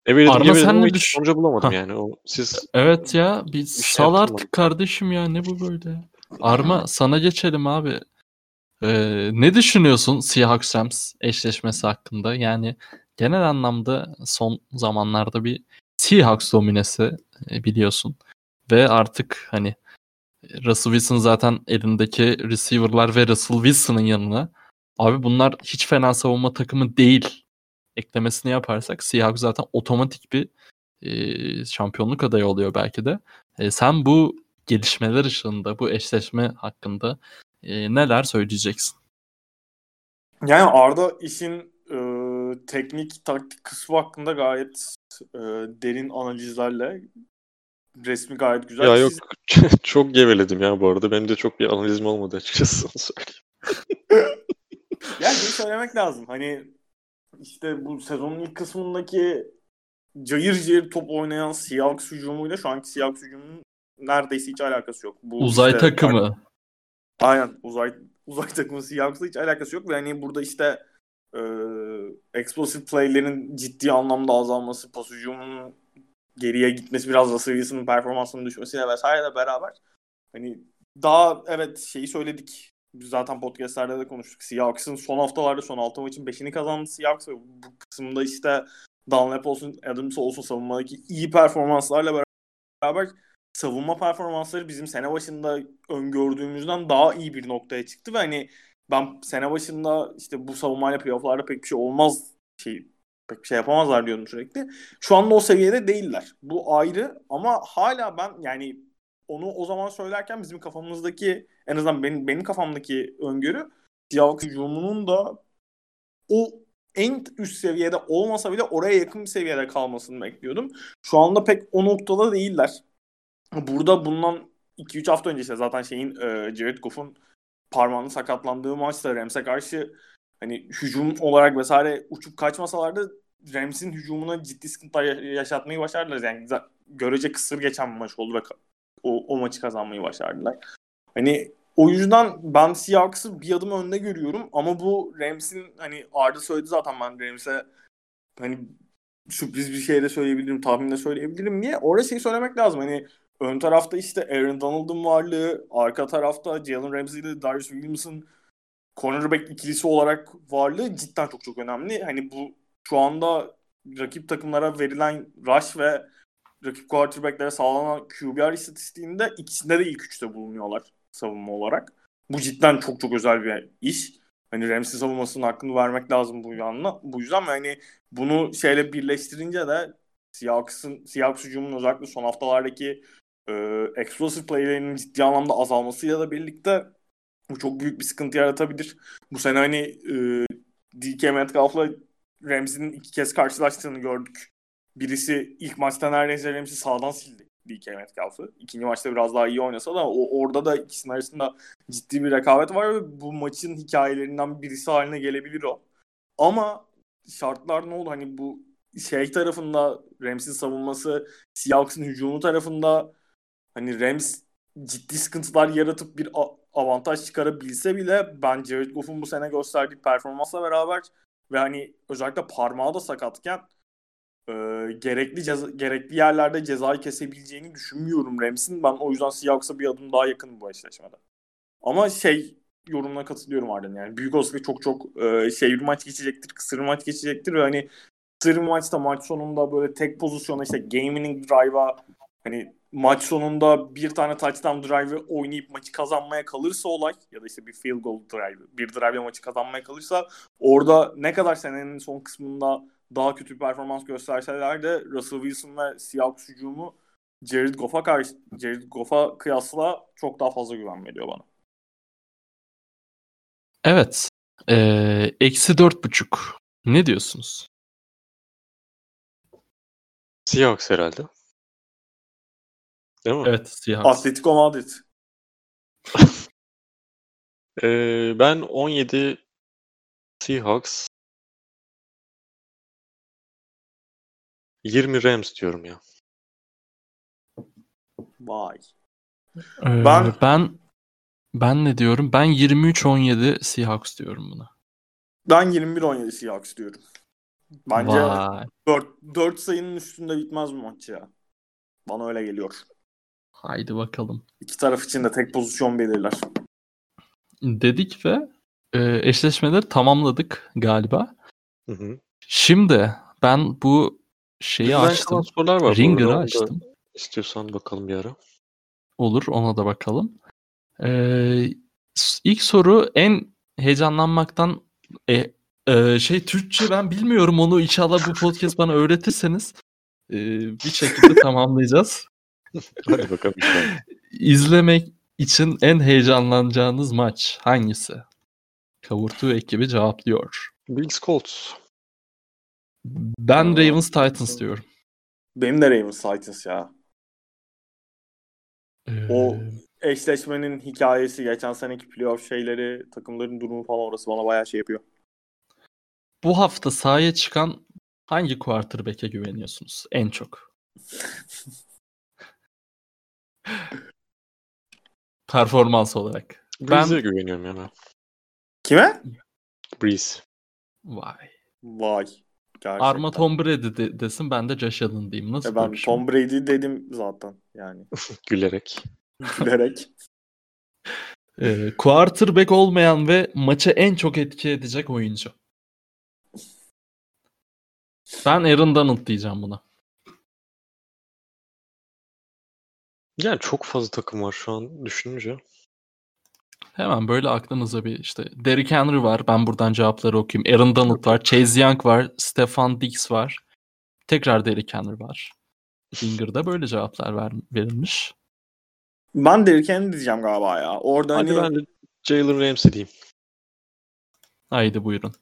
Arda, geveledim sen ne hiç düş- sonuca bulamadım yani. O, siz Evet ya bir şey sal artık kardeşim ya ne bu böyle. Arma sana geçelim abi. Ee, ne düşünüyorsun Seahawks Rams eşleşmesi hakkında? Yani genel anlamda son zamanlarda bir Seahawks dominesi e, biliyorsun. Ve artık hani Russell Wilson zaten elindeki receiver'lar ve Russell Wilson'ın yanına Abi bunlar hiç fena savunma takımı değil eklemesini yaparsak Seahawks zaten otomatik bir e, şampiyonluk adayı oluyor belki de. E, sen bu gelişmeler ışığında, bu eşleşme hakkında e, neler söyleyeceksin? Yani Arda işin teknik taktik kısmı hakkında gayet e, derin analizlerle resmi gayet güzel. Ya Siz- yok çok geveledim ya bu arada. Benim de çok bir analizim olmadı açıkçası onu söyleyeyim. Yani bunu söylemek lazım. Hani işte bu sezonun ilk kısmındaki cayır cayır top oynayan Seahawks hücumuyla şu anki Seahawks hücumunun neredeyse hiç alakası yok. Bu Uzay işte- takımı. Aynen uzay uzay takımı Seahawks'la hiç alakası yok ve hani burada işte e, explosive play'lerin ciddi anlamda azalması, pas hücumunun geriye gitmesi, biraz da Wilson'ın performansının düşmesiyle vesaire beraber hani daha evet şeyi söyledik. Biz zaten podcastlerde de konuştuk. Seahawks'ın son haftalarda son 6 maçın 5'ini kazandı Seahawks ve bu kısımda işte Dunlap olsun, Adams olsun savunmadaki iyi performanslarla beraber savunma performansları bizim sene başında öngördüğümüzden daha iyi bir noktaya çıktı ve hani ben sene başında işte bu savunmayla playofflarda pek bir şey olmaz şey pek bir şey yapamazlar diyordum sürekli. Şu anda o seviyede değiller. Bu ayrı ama hala ben yani onu o zaman söylerken bizim kafamızdaki en azından benim benim kafamdaki öngörü Seahawks hücumunun da o en üst seviyede olmasa bile oraya yakın bir seviyede kalmasını bekliyordum. Şu anda pek o noktada değiller. Burada bundan 2-3 hafta önce işte zaten şeyin e, Jared Goff'un parmağının sakatlandığı maçta Rams'e karşı hani hücum olarak vesaire uçup kaçmasalardı Rams'in hücumuna ciddi sıkıntılar ya- yaşatmayı başardılar. Yani görece kısır geçen bir maç oldu ve o, o maçı kazanmayı başardılar. Hani o yüzden ben Seahawks'ı bir adım önde görüyorum ama bu Rams'in hani Arda söyledi zaten ben Rams'e hani sürpriz bir şey de söyleyebilirim, tahmin de söyleyebilirim diye. Orada şey söylemek lazım. Hani ön tarafta işte Aaron Donald'ın varlığı, arka tarafta Jalen Ramsey ile Darius Williams'ın cornerback ikilisi olarak varlığı cidden çok çok önemli. Hani bu şu anda rakip takımlara verilen rush ve rakip quarterbacklere sağlanan QBR istatistiğinde ikisinde de ilk üçte bulunuyorlar savunma olarak. Bu cidden çok çok özel bir iş. Hani Ramsey savunmasının hakkını vermek lazım bu yanına. Bu yüzden hani bunu şeyle birleştirince de Seahawks'ın Seahawks hücumunun özellikle son haftalardaki e, explosive play'lerinin ciddi anlamda azalmasıyla da birlikte bu çok büyük bir sıkıntı yaratabilir. Bu sene hani e, DK Metcalf'la Ramsey'nin iki kez karşılaştığını gördük. Birisi ilk maçta neredeyse Ramsey sağdan sildi DK Metcalf'ı. İkinci maçta biraz daha iyi oynasa da o, orada da ikisinin arasında ciddi bir rekabet var ve bu maçın hikayelerinden birisi haline gelebilir o. Ama şartlar ne oldu? Hani bu şey tarafında Rams'in savunması, Seahawks'ın hücumu tarafında hani Rams ciddi sıkıntılar yaratıp bir avantaj çıkarabilse bile ben Jared Goff'un bu sene gösterdiği performansla beraber ve hani özellikle parmağı da sakatken e, gerekli ceza- gerekli yerlerde cezayı kesebileceğini düşünmüyorum Rams'in. Ben o yüzden Seahawks'a bir adım daha yakınım bu eşleşmede. Ama şey yorumuna katılıyorum Arden yani. Büyük olasılıkla çok çok e, şey bir maç geçecektir, kısır maç geçecektir ve hani kısır maçta maç sonunda böyle tek pozisyona işte game winning drive'a hani maç sonunda bir tane touchdown drive'ı oynayıp maçı kazanmaya kalırsa olay ya da işte bir field goal drive, bir drive maçı kazanmaya kalırsa orada ne kadar senenin son kısmında daha kötü bir performans gösterseler de Russell Wilson ve Seahawks hücumu Jared Goff'a karşı Jared Goff'a kıyasla çok daha fazla güven veriyor bana. Evet. Ee, Eksi dört buçuk. Ne diyorsunuz? Seahawks herhalde. Değil mi? Evet Seahawks. Atletico Madrid. Ee, ben 17 Seahawks 20 Rams diyorum ya. Vay. Ee, Ben- ben ben ne diyorum? Ben 23-17 Seahawks diyorum buna. Ben 21-17 Seahawks diyorum. Bence Vay. 4, 4 sayının üstünde bitmez bu maç ya. Bana öyle geliyor. Haydi bakalım. İki taraf için de tek pozisyon belirler. Dedik ve e, eşleşmeleri tamamladık galiba. Hı hı. Şimdi ben bu şeyi Bizden açtım. sorular var. Ringer'ı açtım. İstiyorsan bakalım bir ara. Olur ona da bakalım. Ee, ilk soru en heyecanlanmaktan E, e, şey Türkçe ben bilmiyorum onu inşallah bu podcast bana öğretirseniz e, bir şekilde tamamlayacağız. Hadi bakalım. İzlemek için en heyecanlanacağınız maç hangisi? Kavurtu ekibi cevaplıyor. Bills Colts. Ben Ravens Titans diyorum. Benim de Ravens Titans ya. Ee, O eşleşmenin hikayesi, geçen seneki playoff şeyleri, takımların durumu falan orası bana bayağı şey yapıyor. bu hafta sahaya çıkan hangi quarterback'e güveniyorsunuz en çok? Performans olarak. Breeze'e Ben güveniyorum ya ben. Kime? Breeze. vay. Vay. Gerçekten. Arma Tom Brady de- desin ben de Josh Allen diyeyim. Nasıl E ben bakışım? Tom Brady dedim zaten yani. Gülerek. Gülerek. Ee, quarterback olmayan ve maçı en çok etki edecek oyuncu. Ben Aaron Donald diyeceğim buna. Yani çok fazla takım var şu an düşününce. Hemen böyle aklınıza bir işte Derrick Henry var. Ben buradan cevapları okuyayım. Aaron Donald var. Chase Young var. Stefan Diggs var. Tekrar Derrick Henry var. Finger'da böyle cevaplar ver, verilmiş. Ben Derrick Henry diyeceğim galiba ya. Orada Hadi hani ben de Jalen Ramsey diyeyim. Haydi buyurun.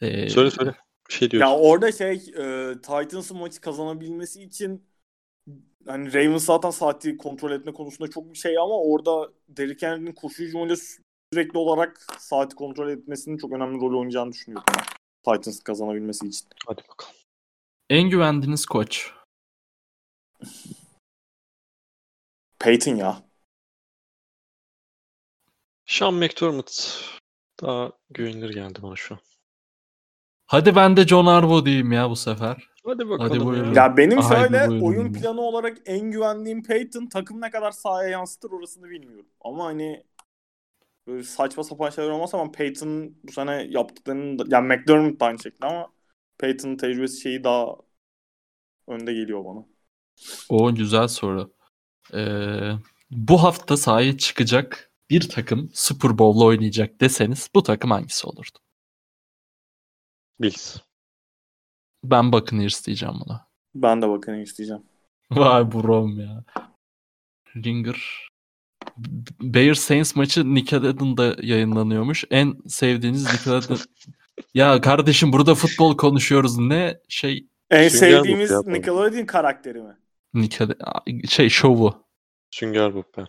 Ee, Söyle söyle. Bir şey diyorsun. ya orada şey e, Titans'ın maçı kazanabilmesi için hani Ravens zaten saati kontrol etme konusunda çok bir şey ama orada Derrick Henry'nin koşu hücumuyla sürekli olarak saati kontrol etmesinin çok önemli rol oynayacağını düşünüyorum. ben. Titans'ın kazanabilmesi için. Hadi bakalım. En güvendiğiniz koç. Peyton ya. Sean McDermott daha güvenilir geldi bana şu an. Hadi ben de John Harbaugh diyeyim ya bu sefer. Hadi bakalım buyurun. ya. Ya benim şöyle buyurun. oyun planı olarak en güvendiğim Peyton takım ne kadar sahaya yansıtır orasını bilmiyorum. Ama hani böyle saçma sapan şeyler olmasa ama Peyton bu sene yaptıklarının da, yani McDermott da aynı şekilde ama Peyton'ın tecrübesi şeyi daha önde geliyor bana. O güzel soru. Ee, bu hafta sahaya çıkacak bir takım Super Bowl'la oynayacak deseniz bu takım hangisi olurdu? Bills. Ben Buccaneers diyeceğim buna. Ben de bakın isteyeceğim. Vay brom ya. Ringer. Bears Saints maçı Nickelodeon'da yayınlanıyormuş. En sevdiğiniz Nickelodeon... ya kardeşim burada futbol konuşuyoruz. Ne şey En Sünger Bob sevdiğimiz yapalım. Nickelodeon karakteri mi? Nickelode- şey şovu. Sünger Bob ben.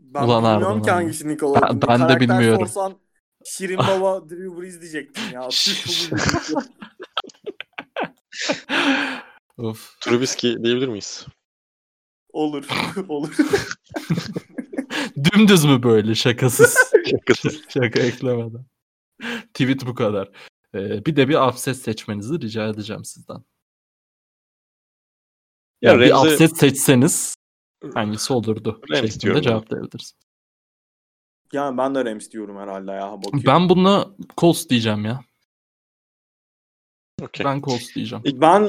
Ben Ulan bilmiyorum ki ha. hangisi Nickelodeon. Ben- ben de karakter bilmiyorum. Sorsan Şirin Baba Drew Brees diyecektim ya. Of. Trubisky diyebilir miyiz? olur. olur. Dümdüz mü böyle şakasız? Şakasız. Şaka eklemeden. Tweet bu kadar. Ee, bir de bir offset seçmenizi rica edeceğim sizden. Ya Ya bir Remzi- offset seçseniz hangisi olurdu? Rams diyorum ben. cevaplayabiliriz. Yani ben de Rams diyorum herhalde ya. Bakıyorum. Ben buna Colts diyeceğim ya. Okey. Ben Colts diyeceğim. Ben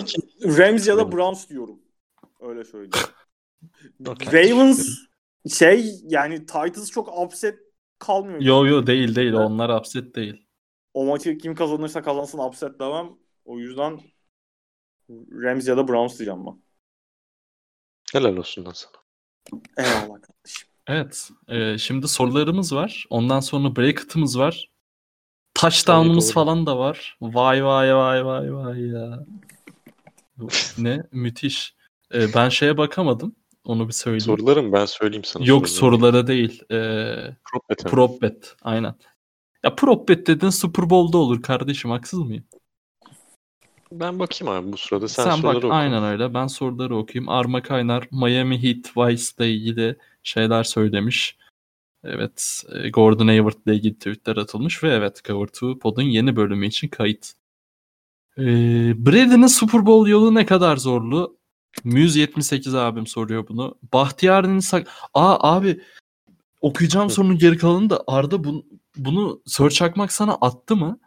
Rams ya da. Browns diyorum. Öyle söyleyeyim. Ravens şey yani Titans çok upset kalmıyor. Yo yo değil değil. Evet. Onlar upset değil. O maçı kim kazanırsa kazansın upset demem. O yüzden Rams ya da Browns diyeceğim ben. Helal olsun lan sana. Eyvallah kardeşim. Evet. e, şimdi sorularımız var. Ondan sonra bracket'ımız var. Touchdown'umuz falan da var. Vay vay vay vay vay ya. Ne? Müthiş. E, ben şeye bakamadım. Onu bir söyleyeyim. Sorularım ben söyleyeyim sana. Yok sorulara değil. E, Prop bet mi? prop bet. Aynen. Ya prop bet dedin Super Bowl'da olur kardeşim. Haksız mıyım? Ben bakayım abi bu sırada. Sen, Sen, soruları bak oku. aynen öyle. Ben soruları okuyayım. Arma Kaynar Miami Heat Vice ile ilgili şeyler söylemiş. Evet. e, Gordon Hayward ile ilgili tweetler atılmış ve evet Cover 2 Pod'un yeni bölümü için kayıt. Ee, Brady'nin Super Bowl yolu ne kadar zorlu? Muse 78 abim soruyor bunu. Bahtiyar'ın sak... Aa abi okuyacağım sorunun geri kalanını da Arda bunu, bunu search akmak sana attı mı?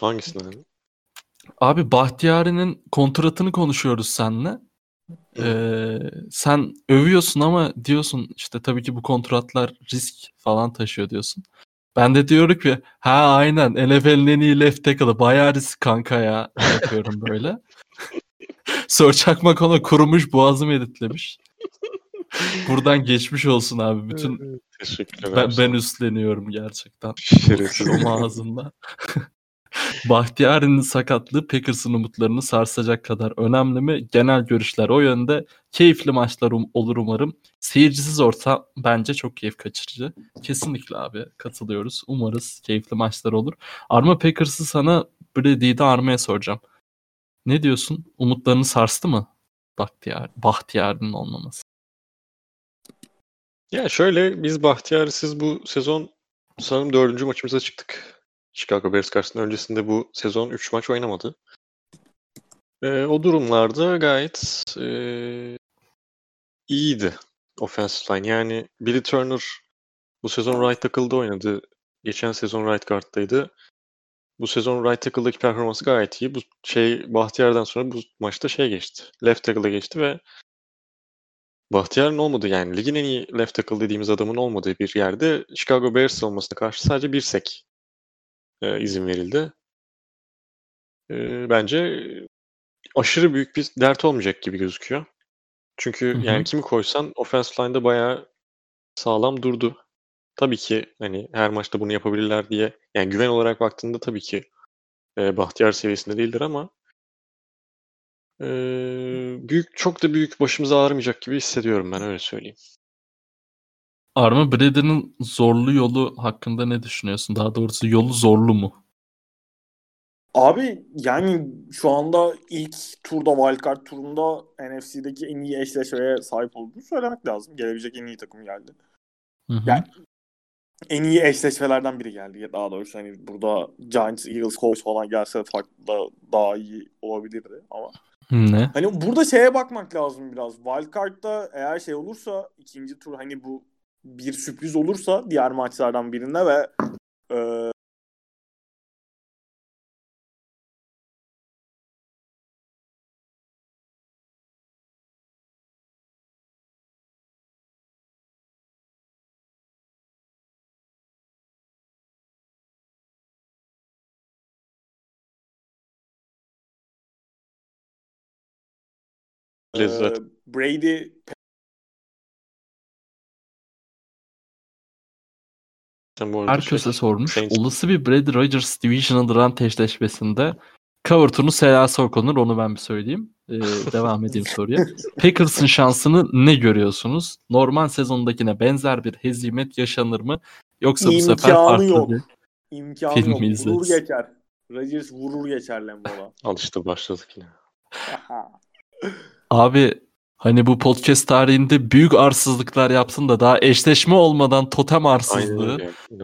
Hangisinden? abi? Abi Bahtiyari'nin kontratını konuşuyoruz seninle. Ee, sen övüyorsun ama diyorsun işte tabii ki bu kontratlar risk falan taşıyor diyorsun. Ben de diyorum ki ha aynen NFL'in en iyi left tackle'ı bayağı risk kanka ya yapıyorum böyle. Sör Çakmak ona kurumuş boğazım editlemiş. Buradan geçmiş olsun abi. Bütün Teşekkürler. ben, ben üstleniyorum gerçekten. Şerefsiz. Ağzında. Bahtiyar'ın sakatlığı Packers'ın umutlarını sarsacak kadar önemli mi? Genel görüşler o yönde. Keyifli maçlar um- olur umarım. Seyircisiz orta bence çok keyif kaçırıcı. Kesinlikle abi katılıyoruz. Umarız keyifli maçlar olur. Arma Packers'ı sana Brady'yi de Arma'ya soracağım. Ne diyorsun? Umutlarını sarstı mı? Bahtiyar, Bahtiyar'ın olmaması. Ya şöyle biz Bahtiyar'sız bu sezon sanırım dördüncü maçımıza çıktık. Chicago Bears karşısında öncesinde bu sezon 3 maç oynamadı. Ee, o durumlarda gayet ee, iyiydi offensive line. Yani Billy Turner bu sezon right tackle'da oynadı. Geçen sezon right guard'daydı. Bu sezon right tackle'daki performansı gayet iyi. Bu şey Bahtiyar'dan sonra bu maçta şey geçti. Left tackle'a geçti ve Bahtiyar'ın olmadığı yani ligin en iyi left tackle dediğimiz adamın olmadığı bir yerde Chicago Bears olmasına karşı sadece bir sek e, izin verildi. E, bence aşırı büyük bir dert olmayacak gibi gözüküyor. Çünkü Hı hı. yani kimi koysan offensive line'da bayağı sağlam durdu. Tabii ki hani her maçta bunu yapabilirler diye yani güven olarak baktığında tabii ki e, Bahtiyar seviyesinde değildir ama e, büyük çok da büyük başımıza ağrımayacak gibi hissediyorum ben öyle söyleyeyim. Arma Brady'nin zorlu yolu hakkında ne düşünüyorsun? Daha doğrusu yolu zorlu mu? Abi yani şu anda ilk turda wildcard turunda NFC'deki en iyi eşleşmeye sahip olduğunu söylemek lazım. Gelebilecek en iyi takım geldi. Hı hı. Yani en iyi eşleşmelerden biri geldi daha doğrusu. Hani burada Giants, Eagles, Colts falan gelse farklı da daha iyi olabilirdi ama. Ne? Hani burada şeye bakmak lazım biraz. Wildcard'da eğer şey olursa ikinci tur hani bu bir sürpriz olursa diğer maçlardan birinde ve e, e, Lezzet. Brady Herkese şey, sormuş. Saints- Olası bir Brady Rodgers Divisional Round eşleşmesinde cover turnu Selası okunur. Onu ben bir söyleyeyim. Ee, devam edeyim soruya. Packers'ın şansını ne görüyorsunuz? Normal sezondakine benzer bir hezimet yaşanır mı? Yoksa bu sefer İmkanı farklı yok. bir... imkanı Film yok. Vurur izleriz. geçer. Rodgers vurur geçer Lambo'da. Al işte başladık yine. Abi hani bu podcast tarihinde büyük arsızlıklar yapsın da daha eşleşme olmadan totem arsızlığı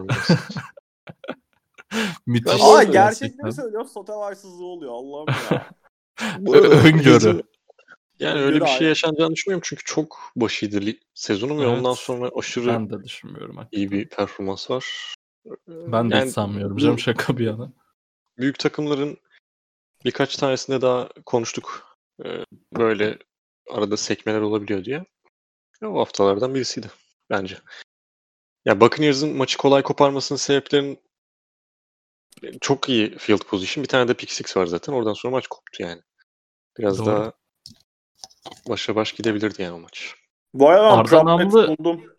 müthiş. Ama Gerçekten. söylüyor Sote varsızlığı oluyor Allah'ım ya. Öngörü. Yani öyle bir şey yaşanacağını düşünmüyorum çünkü çok başıydı sezonun ve Evet. ondan sonra aşırı Ben de düşünmüyorum. hakikaten. iyi bir performans var. Ben de Yani hiç sanmıyorum canım şaka bir yana. Büyük takımların birkaç tanesinde daha konuştuk. Ee, Böyle arada sekmeler olabiliyor diye. Ya, o haftalardan birisiydi bence. Ya Buccaneers'ın maçı kolay koparmasının sebeplerinin çok iyi field position. Bir tane de pick six var zaten. Oradan sonra maç koptu yani. Biraz Doğru. daha başa baş gidebilirdi yani o maç. Bu arada Arda Namlı- buldum.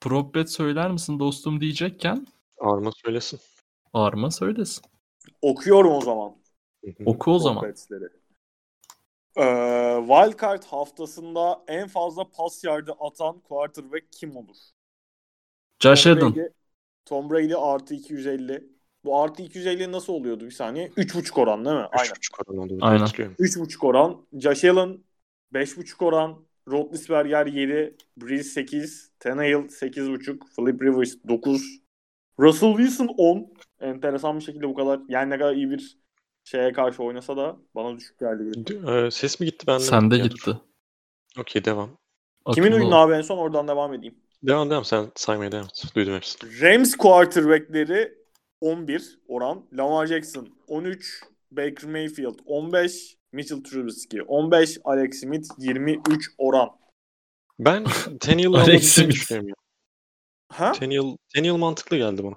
Prop bet söyler misin dostum diyecekken Arma söylesin. Arma söylesin. Okuyorum o zaman. Oku o zaman. Ee, Wildcard haftasında en fazla pas yardı atan quarterback kim olur? Josh Tom Allen. Tom Brady artı 250. Bu artı 250 nasıl oluyordu bir saniye? 3.5 oran değil mi? Aynen. 3.5 oran oldu. Aynen. Hatırlıyorum. 3.5 oran. Josh Allen 5.5 oran. Roethlisberger 7. Breeze 8. Tannehill 8.5. Philip Rivers 9. Russell Wilson 10. Enteresan bir şekilde bu kadar yani ne kadar iyi bir şeye karşı oynasa da bana düşük geldi. Bir. D- e, ses mi gitti bende? Sende gitti. Okey devam. Kimin Akıllı oyunu ol. abi en son oradan devam edeyim. Devam devam sen saymaya devam et. Duydum hepsini. Rams quarterback'leri 11 oran. Lamar Jackson 13. Baker Mayfield 15. Mitchell Trubisky 15. Alex Smith 23 oran. Ben Tenniel'ın Alex alabileceğini Smith. düşünüyorum ya. Ha? Tenniel, Tenniel mantıklı geldi bana.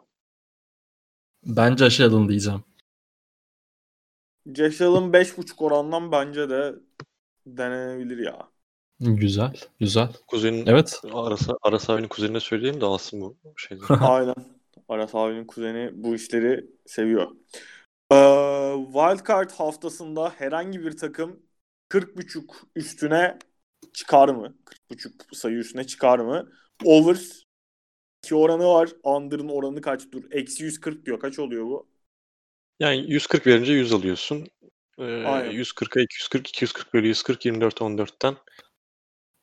Ben Josh Allen diyeceğim. Allen 5.5 orandan bence de denenebilir ya. Güzel. Güzel. Kuzenin Evet. Aras, Aras abinin kuzenine söyleyeyim de alsın bu şeyleri. Aynen. Aras abinin kuzeni bu işleri seviyor. Ee, Wildcard haftasında herhangi bir takım 40.5 üstüne çıkar mı? 40.5 sayı üstüne çıkar mı? Over 2 oranı var. Under'ın oranı kaç dur? Eksi 140 diyor. Kaç oluyor bu? Yani 140 verince 100 alıyorsun. Ee, Aynen. 140'a 240, 240 bölü 140, 24 14'ten.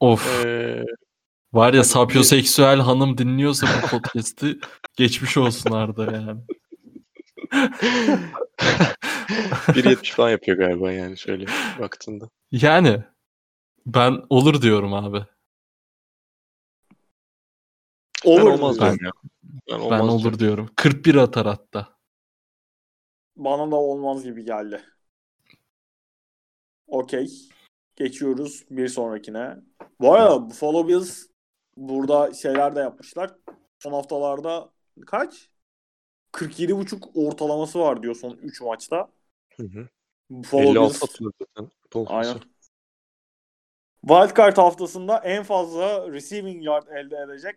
Of. Ee, Var ya hadi sapyoseksüel hanım dinliyorsa bu podcast'i geçmiş olsun Arda yani. 1.70 falan yapıyor galiba yani şöyle baktığında. Yani ben olur diyorum abi. Ben Over olmaz diyorum ya. Ben, Ben olmaz olur diyorum. diyorum. 41 atar hatta. Bana da olmaz gibi geldi. Okey. Geçiyoruz bir sonrakine. Bu arada Buffalo Bills burada şeyler de yapmışlar. Son haftalarda kaç? 47.5 ortalaması var diyor son 3 maçta. Hı hı. Buffalo 56 Bills. Aynen. Wildcard haftasında en fazla receiving yard elde edecek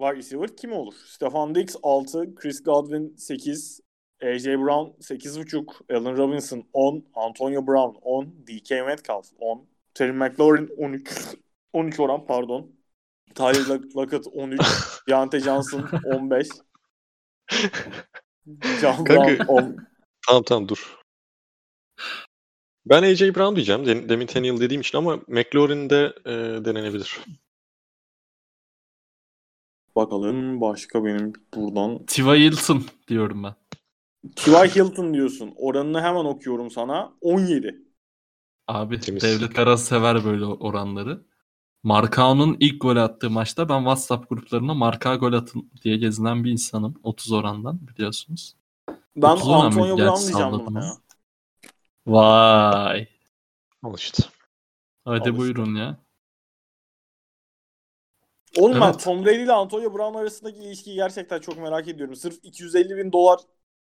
wide receiver kim olur? Stefan Diggs 6, Chris Godwin 8, AJ Brown 8.5, Allen Robinson 10, Antonio Brown 10, DK Metcalf 10, Terry McLaurin 13, 13 oran pardon. Tyler Lock- Lockett 13, Deontay Johnson 15, John Kanka- Brown 10. Tamam tamam dur. Ben AJ Brown diyeceğim. Dem- Demin Tannehill dediğim için ama McLaurin de e, denenebilir. Bakalım başka benim buradan Tiva Hilton diyorum ben. T.Y. Hilton diyorsun. Oranını hemen okuyorum sana. 17. Abi Temiz. Devlet Aras sever böyle oranları. Markao'nun ilk gol attığı maçta ben WhatsApp gruplarına Marka gol atın diye gezinen bir insanım. 30 orandan biliyorsunuz. Ben 30 oran mıydı? Antonio Brown diyeceğim buna ya. Vay. Al işte. Hadi Al işte. buyurun ya. Oğlum ben Evet. Tom Brady ile Antonio Brown arasındaki ilişkiyi gerçekten çok merak ediyorum. Sırf 250 bin dolar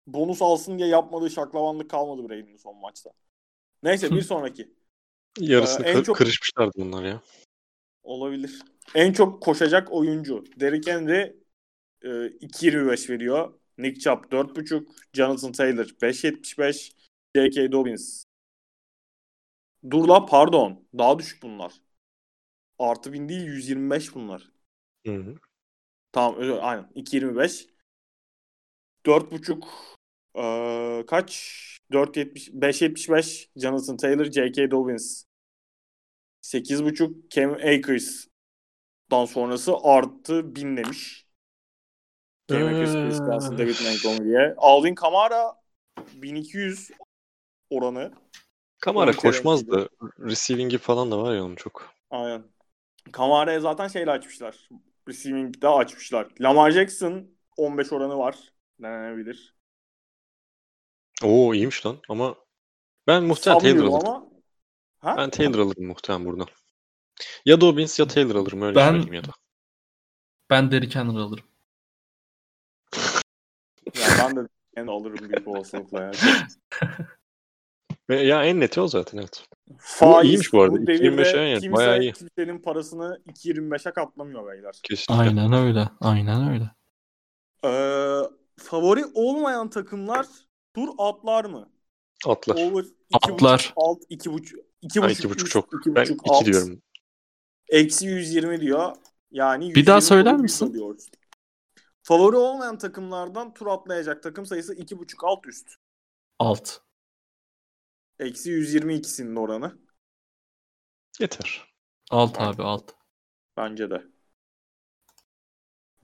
bonus alsın diye yapmadığı şaklavanlık kalmadı Brady'nin son maçta. Neyse bir sonraki. Yarısını Ee, en kır- çok- kırışmışlardı bunlar ya. Olabilir. En çok koşacak oyuncu. Derrick Henry e, 2.25 veriyor. Nick Chubb 4.5. Jonathan Taylor 5.75. J.K. Dobbins. Dur la pardon. Daha düşük bunlar. Artı 1000 değil 125 bunlar. Hı hı. Tamam aynen. 2.25. 4.5 eee, kaç? 4.70 5.75 Jonathan Taylor, J.K. Dobbins. 8.5 Cam Akers. sonrası artı 1000 demiş. Cam Akers, Chris Johnson, David Montgomery'e. Alvin Kamara 1200 oranı. Kamara 12 koşmaz da receiving'i falan da var ya onun çok. Aynen. Kamara'ya zaten şeyle açmışlar. Receiving'de açmışlar. Lamar Jackson 15 oranı var. Denenebilir. Oo iyiymiş lan ama ben muhtemelen Taylor alırım. ama. Ha? Ben Taylor alırım muhtemelen buradan. Ya Dobbins ya Taylor alırım öyle Ben- söyleyeyim ya da. Ben Derrick Henry alırım. Ya ben de en alırım büyük olasılıkla ya. Ya en neti o zaten evet. Faiz iyiymiş bu arada. Bu devirde 2.25'e yani, kimse bayağı iyi. kimsenin parasını 2.25'e katlamıyor beyler. Kesinlikle. Aynen öyle. Aynen öyle. Ee, favori olmayan takımlar tur atlar mı? Atlar. Over Atlar. 2.5 alt 2.5 Ha, 2.5 iki buçuk üst, çok. 2.5 Ben iki alt. diyorum. Eksi 120 diyor. Yani Bir daha 120 söyler misin? alıyor. Favori olmayan takımlardan tur atlayacak takım sayısı 2.5 alt üst. Alt. Eksi 120 ikisinin oranı. Yeter. Alt abi alt. Bence de.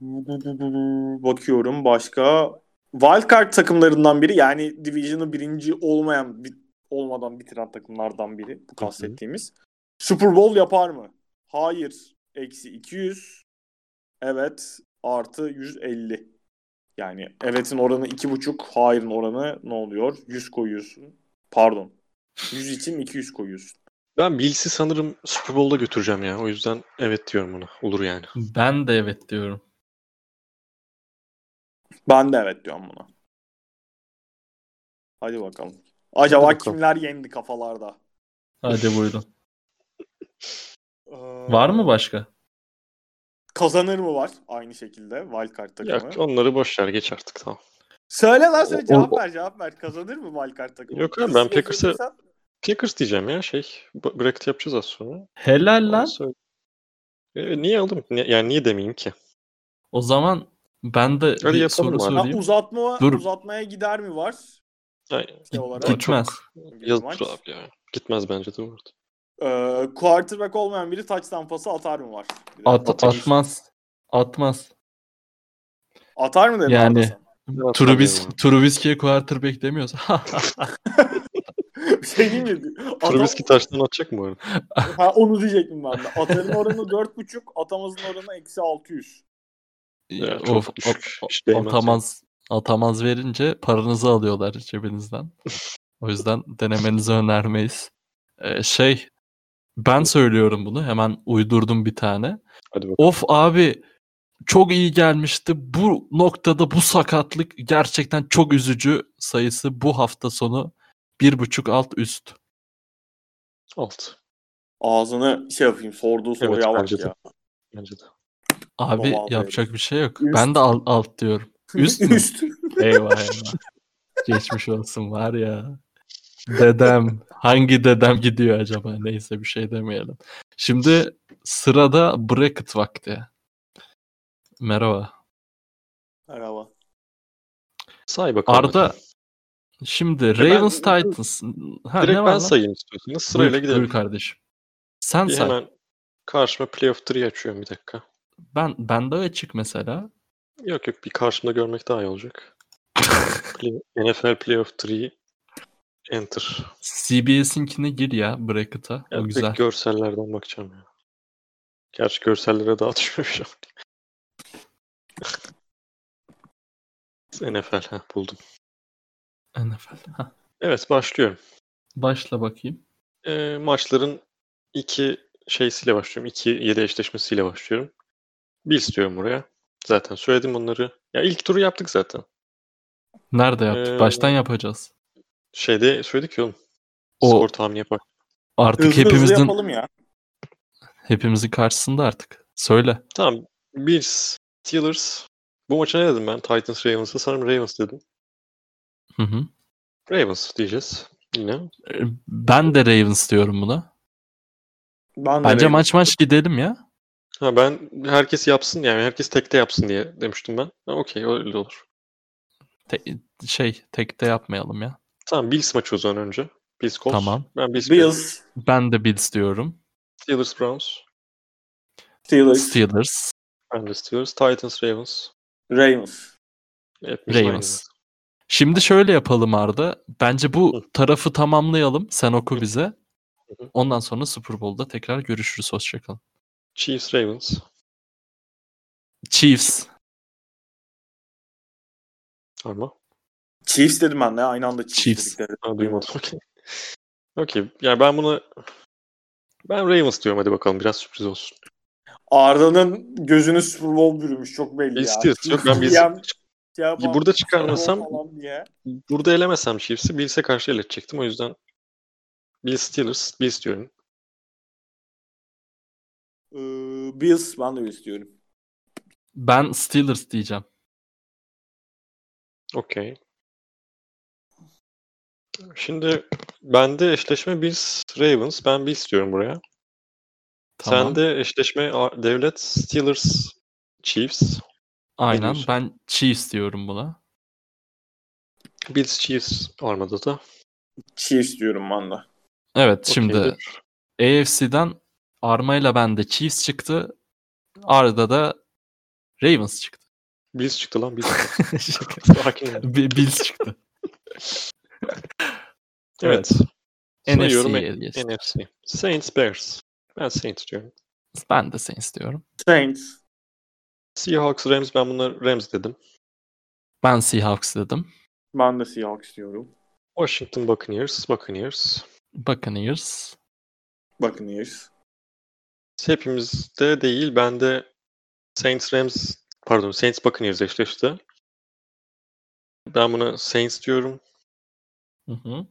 Bakıyorum başka. Wildcard takımlarından biri yani Division'ı birinci olmayan bir, olmadan bitiren takımlardan biri bu kastettiğimiz. Super Bowl yapar mı? Hayır. Eksi 200. Evet. Artı 150. Yani evet'in oranı 2.5. Hayır'ın oranı ne oluyor? 100 koyuyorsun. Pardon. 100 için 200 koyuyorsun. Ben Bills'i sanırım Super Bowl'da götüreceğim ya. O yüzden evet diyorum ona. Olur yani. Ben de evet diyorum. Ben de evet diyorum buna. Hadi bakalım. Acaba Hadi bakalım. kimler yendi kafalarda? Hadi buyurun. Ee, Var mı başka? Kazanır mı var aynı şekilde wildcard takımı? Yok onları boş ver geç artık tamam. Söyle lan söyle O- cevap o- ver cevap ver. Kazanır mı wildcard takımı? Yok abi, ben Packers'ı- Packers diyeceğim ya şey. Bracket yapacağız az sonra. Helal lan. söyle. E, niye aldım? Ni- Yani niye demeyeyim ki? O zaman ben de Hadi bir yapalım soru abi. Ha, sorayım. uzatma, Dur. uzatmaya gider mi var? Ay, Şey olarak. Gitmez. Yazık maç. abi ya. Gitmez bence de bu arada. Ee, quarterback olmayan biri touchdown pası atar mı var? Bir de At, atmaz. Atmaz. Atar mı dedin Yani- sen? Ben Trubis, Trubisky'ye quarterback demiyorsa. Bir şey diyeyim mi? Atam- Trubisky taştan atacak mı bu arada? Ha, onu diyecektim ben de. Atarın oranı 4.5, atamazın oranı eksi 600. Ya, çok of, düşük. at- değmez atamaz, atamaz verince paranızı alıyorlar cebinizden. o yüzden denemenizi önermeyiz. Ee, şey ben söylüyorum bunu. Hemen uydurdum bir tane. Of abi çok iyi gelmişti. Bu noktada bu sakatlık gerçekten çok üzücü sayısı bu hafta sonu bir buçuk alt üst. Alt. Ağzını şey yapayım, sorduğu soruya bak bence de. ya. Bence de. Abi Vallahi yapacak bir şey yok. Üst. Ben de alt, alt diyorum. Üst mü? Üst. Eyvah eyvah. Geçmiş olsun var ya. Dedem. Hangi dedem gidiyor acaba? Neyse bir şey demeyelim. Şimdi sırada bracket vakti. Merhaba. Merhaba. Say bakalım. Arda şimdi ben- Ravens Titans. Ha, Direkt ne var ben lan? sayayım istiyorsanız. Sırayla Buyur, gidelim. buyur kardeşim. Sen Bir say. hemen karşıma Playoff 3 açıyorum bir dakika. Ben bende açık mesela. Yok yok bir karşımda görmek daha iyi olacak. NFL Playoff 3 Enter. CBS'inkine gir ya bracket'a. Ya o güzel. görsellerden bakacağım ya. Gerçi görsellere daha düşmemiş ama. NFL ha, buldum. NFL. Ha, Evet başlıyorum. Başla bakayım. Ee, maçların iki şeysiyle başlıyorum. İki yedi eşleşmesiyle başlıyorum. Bills diyorum buraya. Zaten söyledim onları. Ya ilk turu yaptık zaten. Nerede yaptık? Ee, Baştan yapacağız. Şeyde söyledik ya oğlum. O- Skor tahmini yapar. Artık Hızlı hızlı hepimizin yapalım ya. hepimizin karşısında artık. Söyle. Tamam. Bills, Steelers. Bu maça ne dedim ben? Titans, Ravens'a. Sanırım Ravens dedim. Hı hı. Ravens diyeceğiz. Yine. Ee, Ben de Ravens diyorum buna. Ben de Bence Ravens. maç maç gidelim ya. Ha ben herkes yapsın yani herkes tekte yapsın diye demiştim ben. Ha, Okey öyle olur. Te- şey tekte yapmayalım ya. Tamam Bills maçı o zaman önce. Bills Colts. Tamam. Ben Bills, Bills. Bills, Ben de Bills diyorum. Steelers Browns. Steelers, Steelers, Ben de Steelers. Titans Ravens. Ravens. Hepimiz Ravens. Şimdi şöyle yapalım Arda. Bence bu Hı. tarafı tamamlayalım. Sen oku bize. hı. Ondan sonra Super Bowl'da tekrar görüşürüz. Hoşçakalın. Chiefs Ravens. Chiefs. Ama. Chiefs dedim ben de aynı anda Chiefs, Chiefs. dedikleri. Ha, duymadım. Okey. Okey. Yani ben bunu ben Ravens diyorum hadi bakalım biraz sürpriz olsun. Arda'nın gözünü Super Bowl bürümüş çok belli ya. Steelers yok ben. Yem- şey yapar, Burada çıkarmasam burada elemesem Chiefs'i Bills'e karşı eletecektim. O yüzden Bills Steelers. Bills diyorum. Ee, Bills ben de Bills diyorum. Ben Steelers diyeceğim. Okey. Şimdi bende eşleşme Bills Ravens. Ben Bills diyorum buraya. Tamam. Sende eşleşme A- Devlet Steelers Chiefs. Aynen. Ben Chiefs diyorum buna. Bills Chiefs armada da. Chiefs diyorum ben de. Evet şimdi Okeydir. AFC'den armayla bende Chiefs çıktı. Arda da Ravens çıktı. Bills çıktı lan Bills. Bi- Bills çıktı. Evet. Geçtik. NFC. Saints Bears. Ben Saints diyorum. Ben de Saints diyorum. Saints. Seahawks Rams ben bunları Rams dedim. Ben Seahawks dedim. Ben de Seahawks diyorum. Washington Buccaneers. Buccaneers. Buccaneers. Buccaneers. Hepimizde değil. Bende Saints Rams pardon Saints Buccaneers eşleşti. Ben buna Saints diyorum. Hı hı.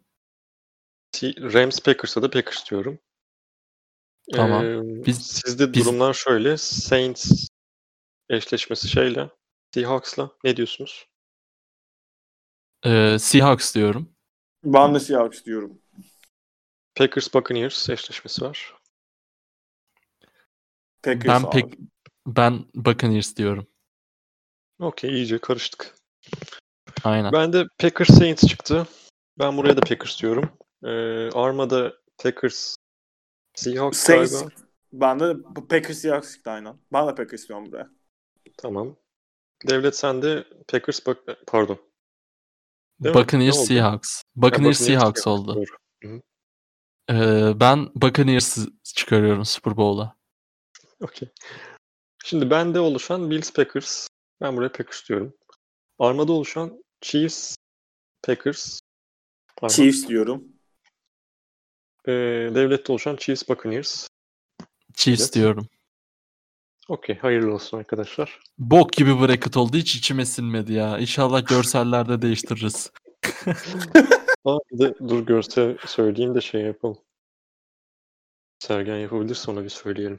Rams Packers'a da Packers diyorum. Tamam. Ee, Biz- sizde biz- durumlar şöyle. Saints eşleşmesi şeyle Seahawks'la ne diyorsunuz? Ee, Seahawks diyorum. Ben de Seahawks diyorum. Packers Buccaneers eşleşmesi var. Packers Ben abi. pek ben Buccaneers diyorum. Okey iyice karıştık. Aynen. Ben de Packers Saints çıktı. Ben buraya da Packers diyorum. Ee, Arma'da Packers Seahawks Saints. galiba. Ben de Packers Seahawks çıktı aynen. Ben de Packers diyorum buraya. Tamam. Devlet sende Packers Buc- pardon. Değil? Buccaneers? Seahawks. Ha, Buccaneers Seahawks oldu. Doğru. Ee, ben Buccaneers çıkarıyorum Super Bowl'a. Okey. Şimdi bende oluşan Bills Packers. Ben buraya Packers diyorum. Armada oluşan Chiefs Packers. Pardon. Chiefs diyorum. Ee, devlette oluşan Chiefs Buccaneers. Chiefs Evet. diyorum. Okey. Hayırlı olsun arkadaşlar. Bok gibi bracket oldu. Hiç içime sinmedi ya. İnşallah görsellerde değiştiririz. Aa, de dur görsel söyleyeyim de şey yapalım. Sergen yapabilirse ona bir söyleyelim.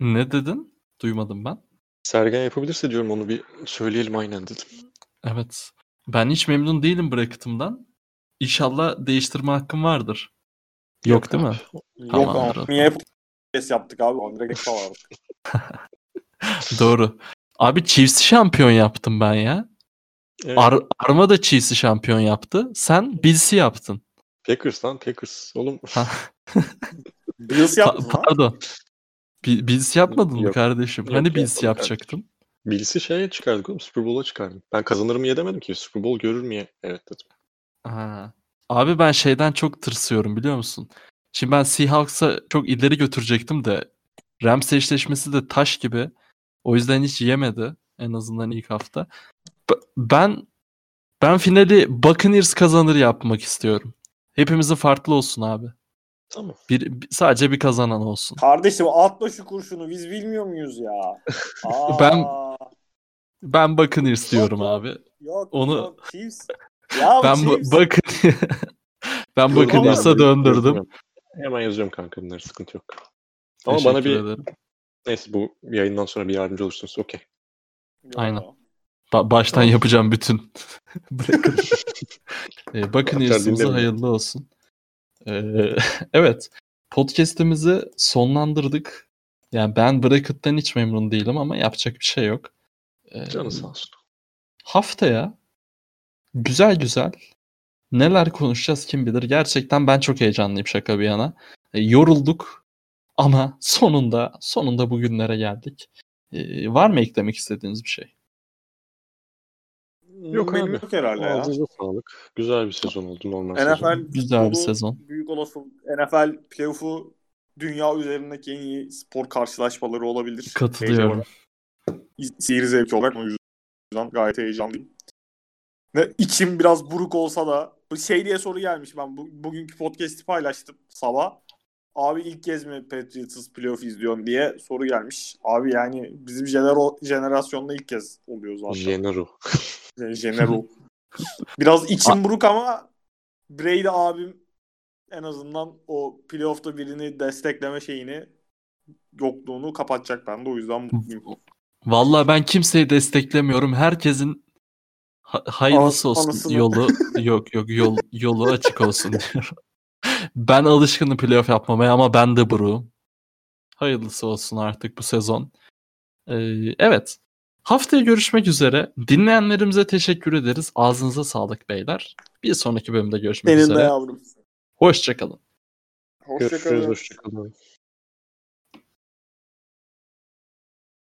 Ne dedin? Duymadım ben. Sergen yapabilirse diyorum onu bir söyleyelim aynen dedim. Evet. Ben hiç memnun değilim bracket'ımdan. İnşallah değiştirme hakkım vardır. Yok, değil mi? Yok Tamamdır ama niye podcast yaptık abi? On direkt. Doğru. Abi Chiefs'i şampiyon yaptım ben ya. Evet, Ar Arma da Chiefs'i şampiyon yaptı. Sen Bills'i yaptın. Packers lan Packers. Oğlum Bills pa- yaptın ha? pardon. Bi- Bills yapmadın mı Yok. kardeşim? Yok, hani Bills yapmadım yapacaktım? Bills'i şeye çıkardık oğlum Super Bowl'a çıkardım. Ben kazanır mı demedim ki. Super Bowl görür mü Evet dedim. Ha. Abi ben şeyden çok tırsıyorum biliyor musun? Şimdi ben Seahawks'a çok ileri götürecektim de Rams eşleşmesi de taş gibi. O yüzden hiç yemedi en azından ilk hafta. B- Ben ben finali Buccaneers kazanır yapmak istiyorum. Hepimizin farklı olsun abi. Tamam. Bir, sadece bir kazanan olsun. Kardeşim atma şu kurşunu. Biz bilmiyor muyuz ya? Aa, Ben- Ben Buccaneers diyorum yok. abi. Yok, onu- yok, Chiefs. Ya Ben Chiefs. Buccaneers ben Buccaneers'a döndürdüm. Yazıyorum. Hemen yazıyorum kanka bunları sıkıntı yok. Ama Teşekkür bana bir ederim. neyse bu yayından sonra bir yardımcı olursunuz. Okey. Aynen. Ba- baştan yapacağım bütün. Bırakın. ee, hayırlı olsun. Ee, evet. Podcast'imizi sonlandırdık. Yani ben Bracket'tan hiç memnun değilim ama yapacak bir şey yok. Ee, Canı sağ olsun. haftaya güzel güzel neler konuşacağız kim bilir. Gerçekten ben çok heyecanlıyım şaka bir yana. E, yorulduk ama sonunda sonunda bugünlere geldik. E, var mı eklemek istediğiniz bir şey? Yok Benim abi. yok herhalde ya. Ağzınıza sağlık. Güzel bir sezon oldu normal NFL sezon. Güzel bir sezon. Büyük olasılık NFL playoff'u dünya üzerindeki en iyi spor karşılaşmaları olabilir. Katılıyorum. Seyir zevki olarak o yüzden gayet heyecanlıyım. Ve içim biraz buruk olsa da şey diye soru gelmiş ben bu, bugünkü podcast'i paylaştım sabah. Abi ilk kez mi Patriots playoff izliyorsun diye soru gelmiş. Abi yani bizim jenero, jenerasyonda ilk kez oluyor zaten. Genero. Yani Genero. Biraz içim buruk ama Brady abim en azından o playoff'ta birini destekleme şeyini yokluğunu kapatacak ben de o yüzden mutluyum. Vallahi ben kimseyi desteklemiyorum. Herkesin ha- hayırlısı olsun anasını. yolu yok yok yol yolu açık olsun diyorum. Ben alışkınım playoff yapmamaya ama ben de buruğum. Hayırlısı olsun artık bu sezon. Ee, evet. Haftaya görüşmek üzere. Dinleyenlerimize teşekkür ederiz. Ağzınıza sağlık beyler. Bir sonraki bölümde görüşmek Senin de üzere. yavrum. Hoşçakalın. Görüşürüz. Hoşçakalın. Hoşçakalın.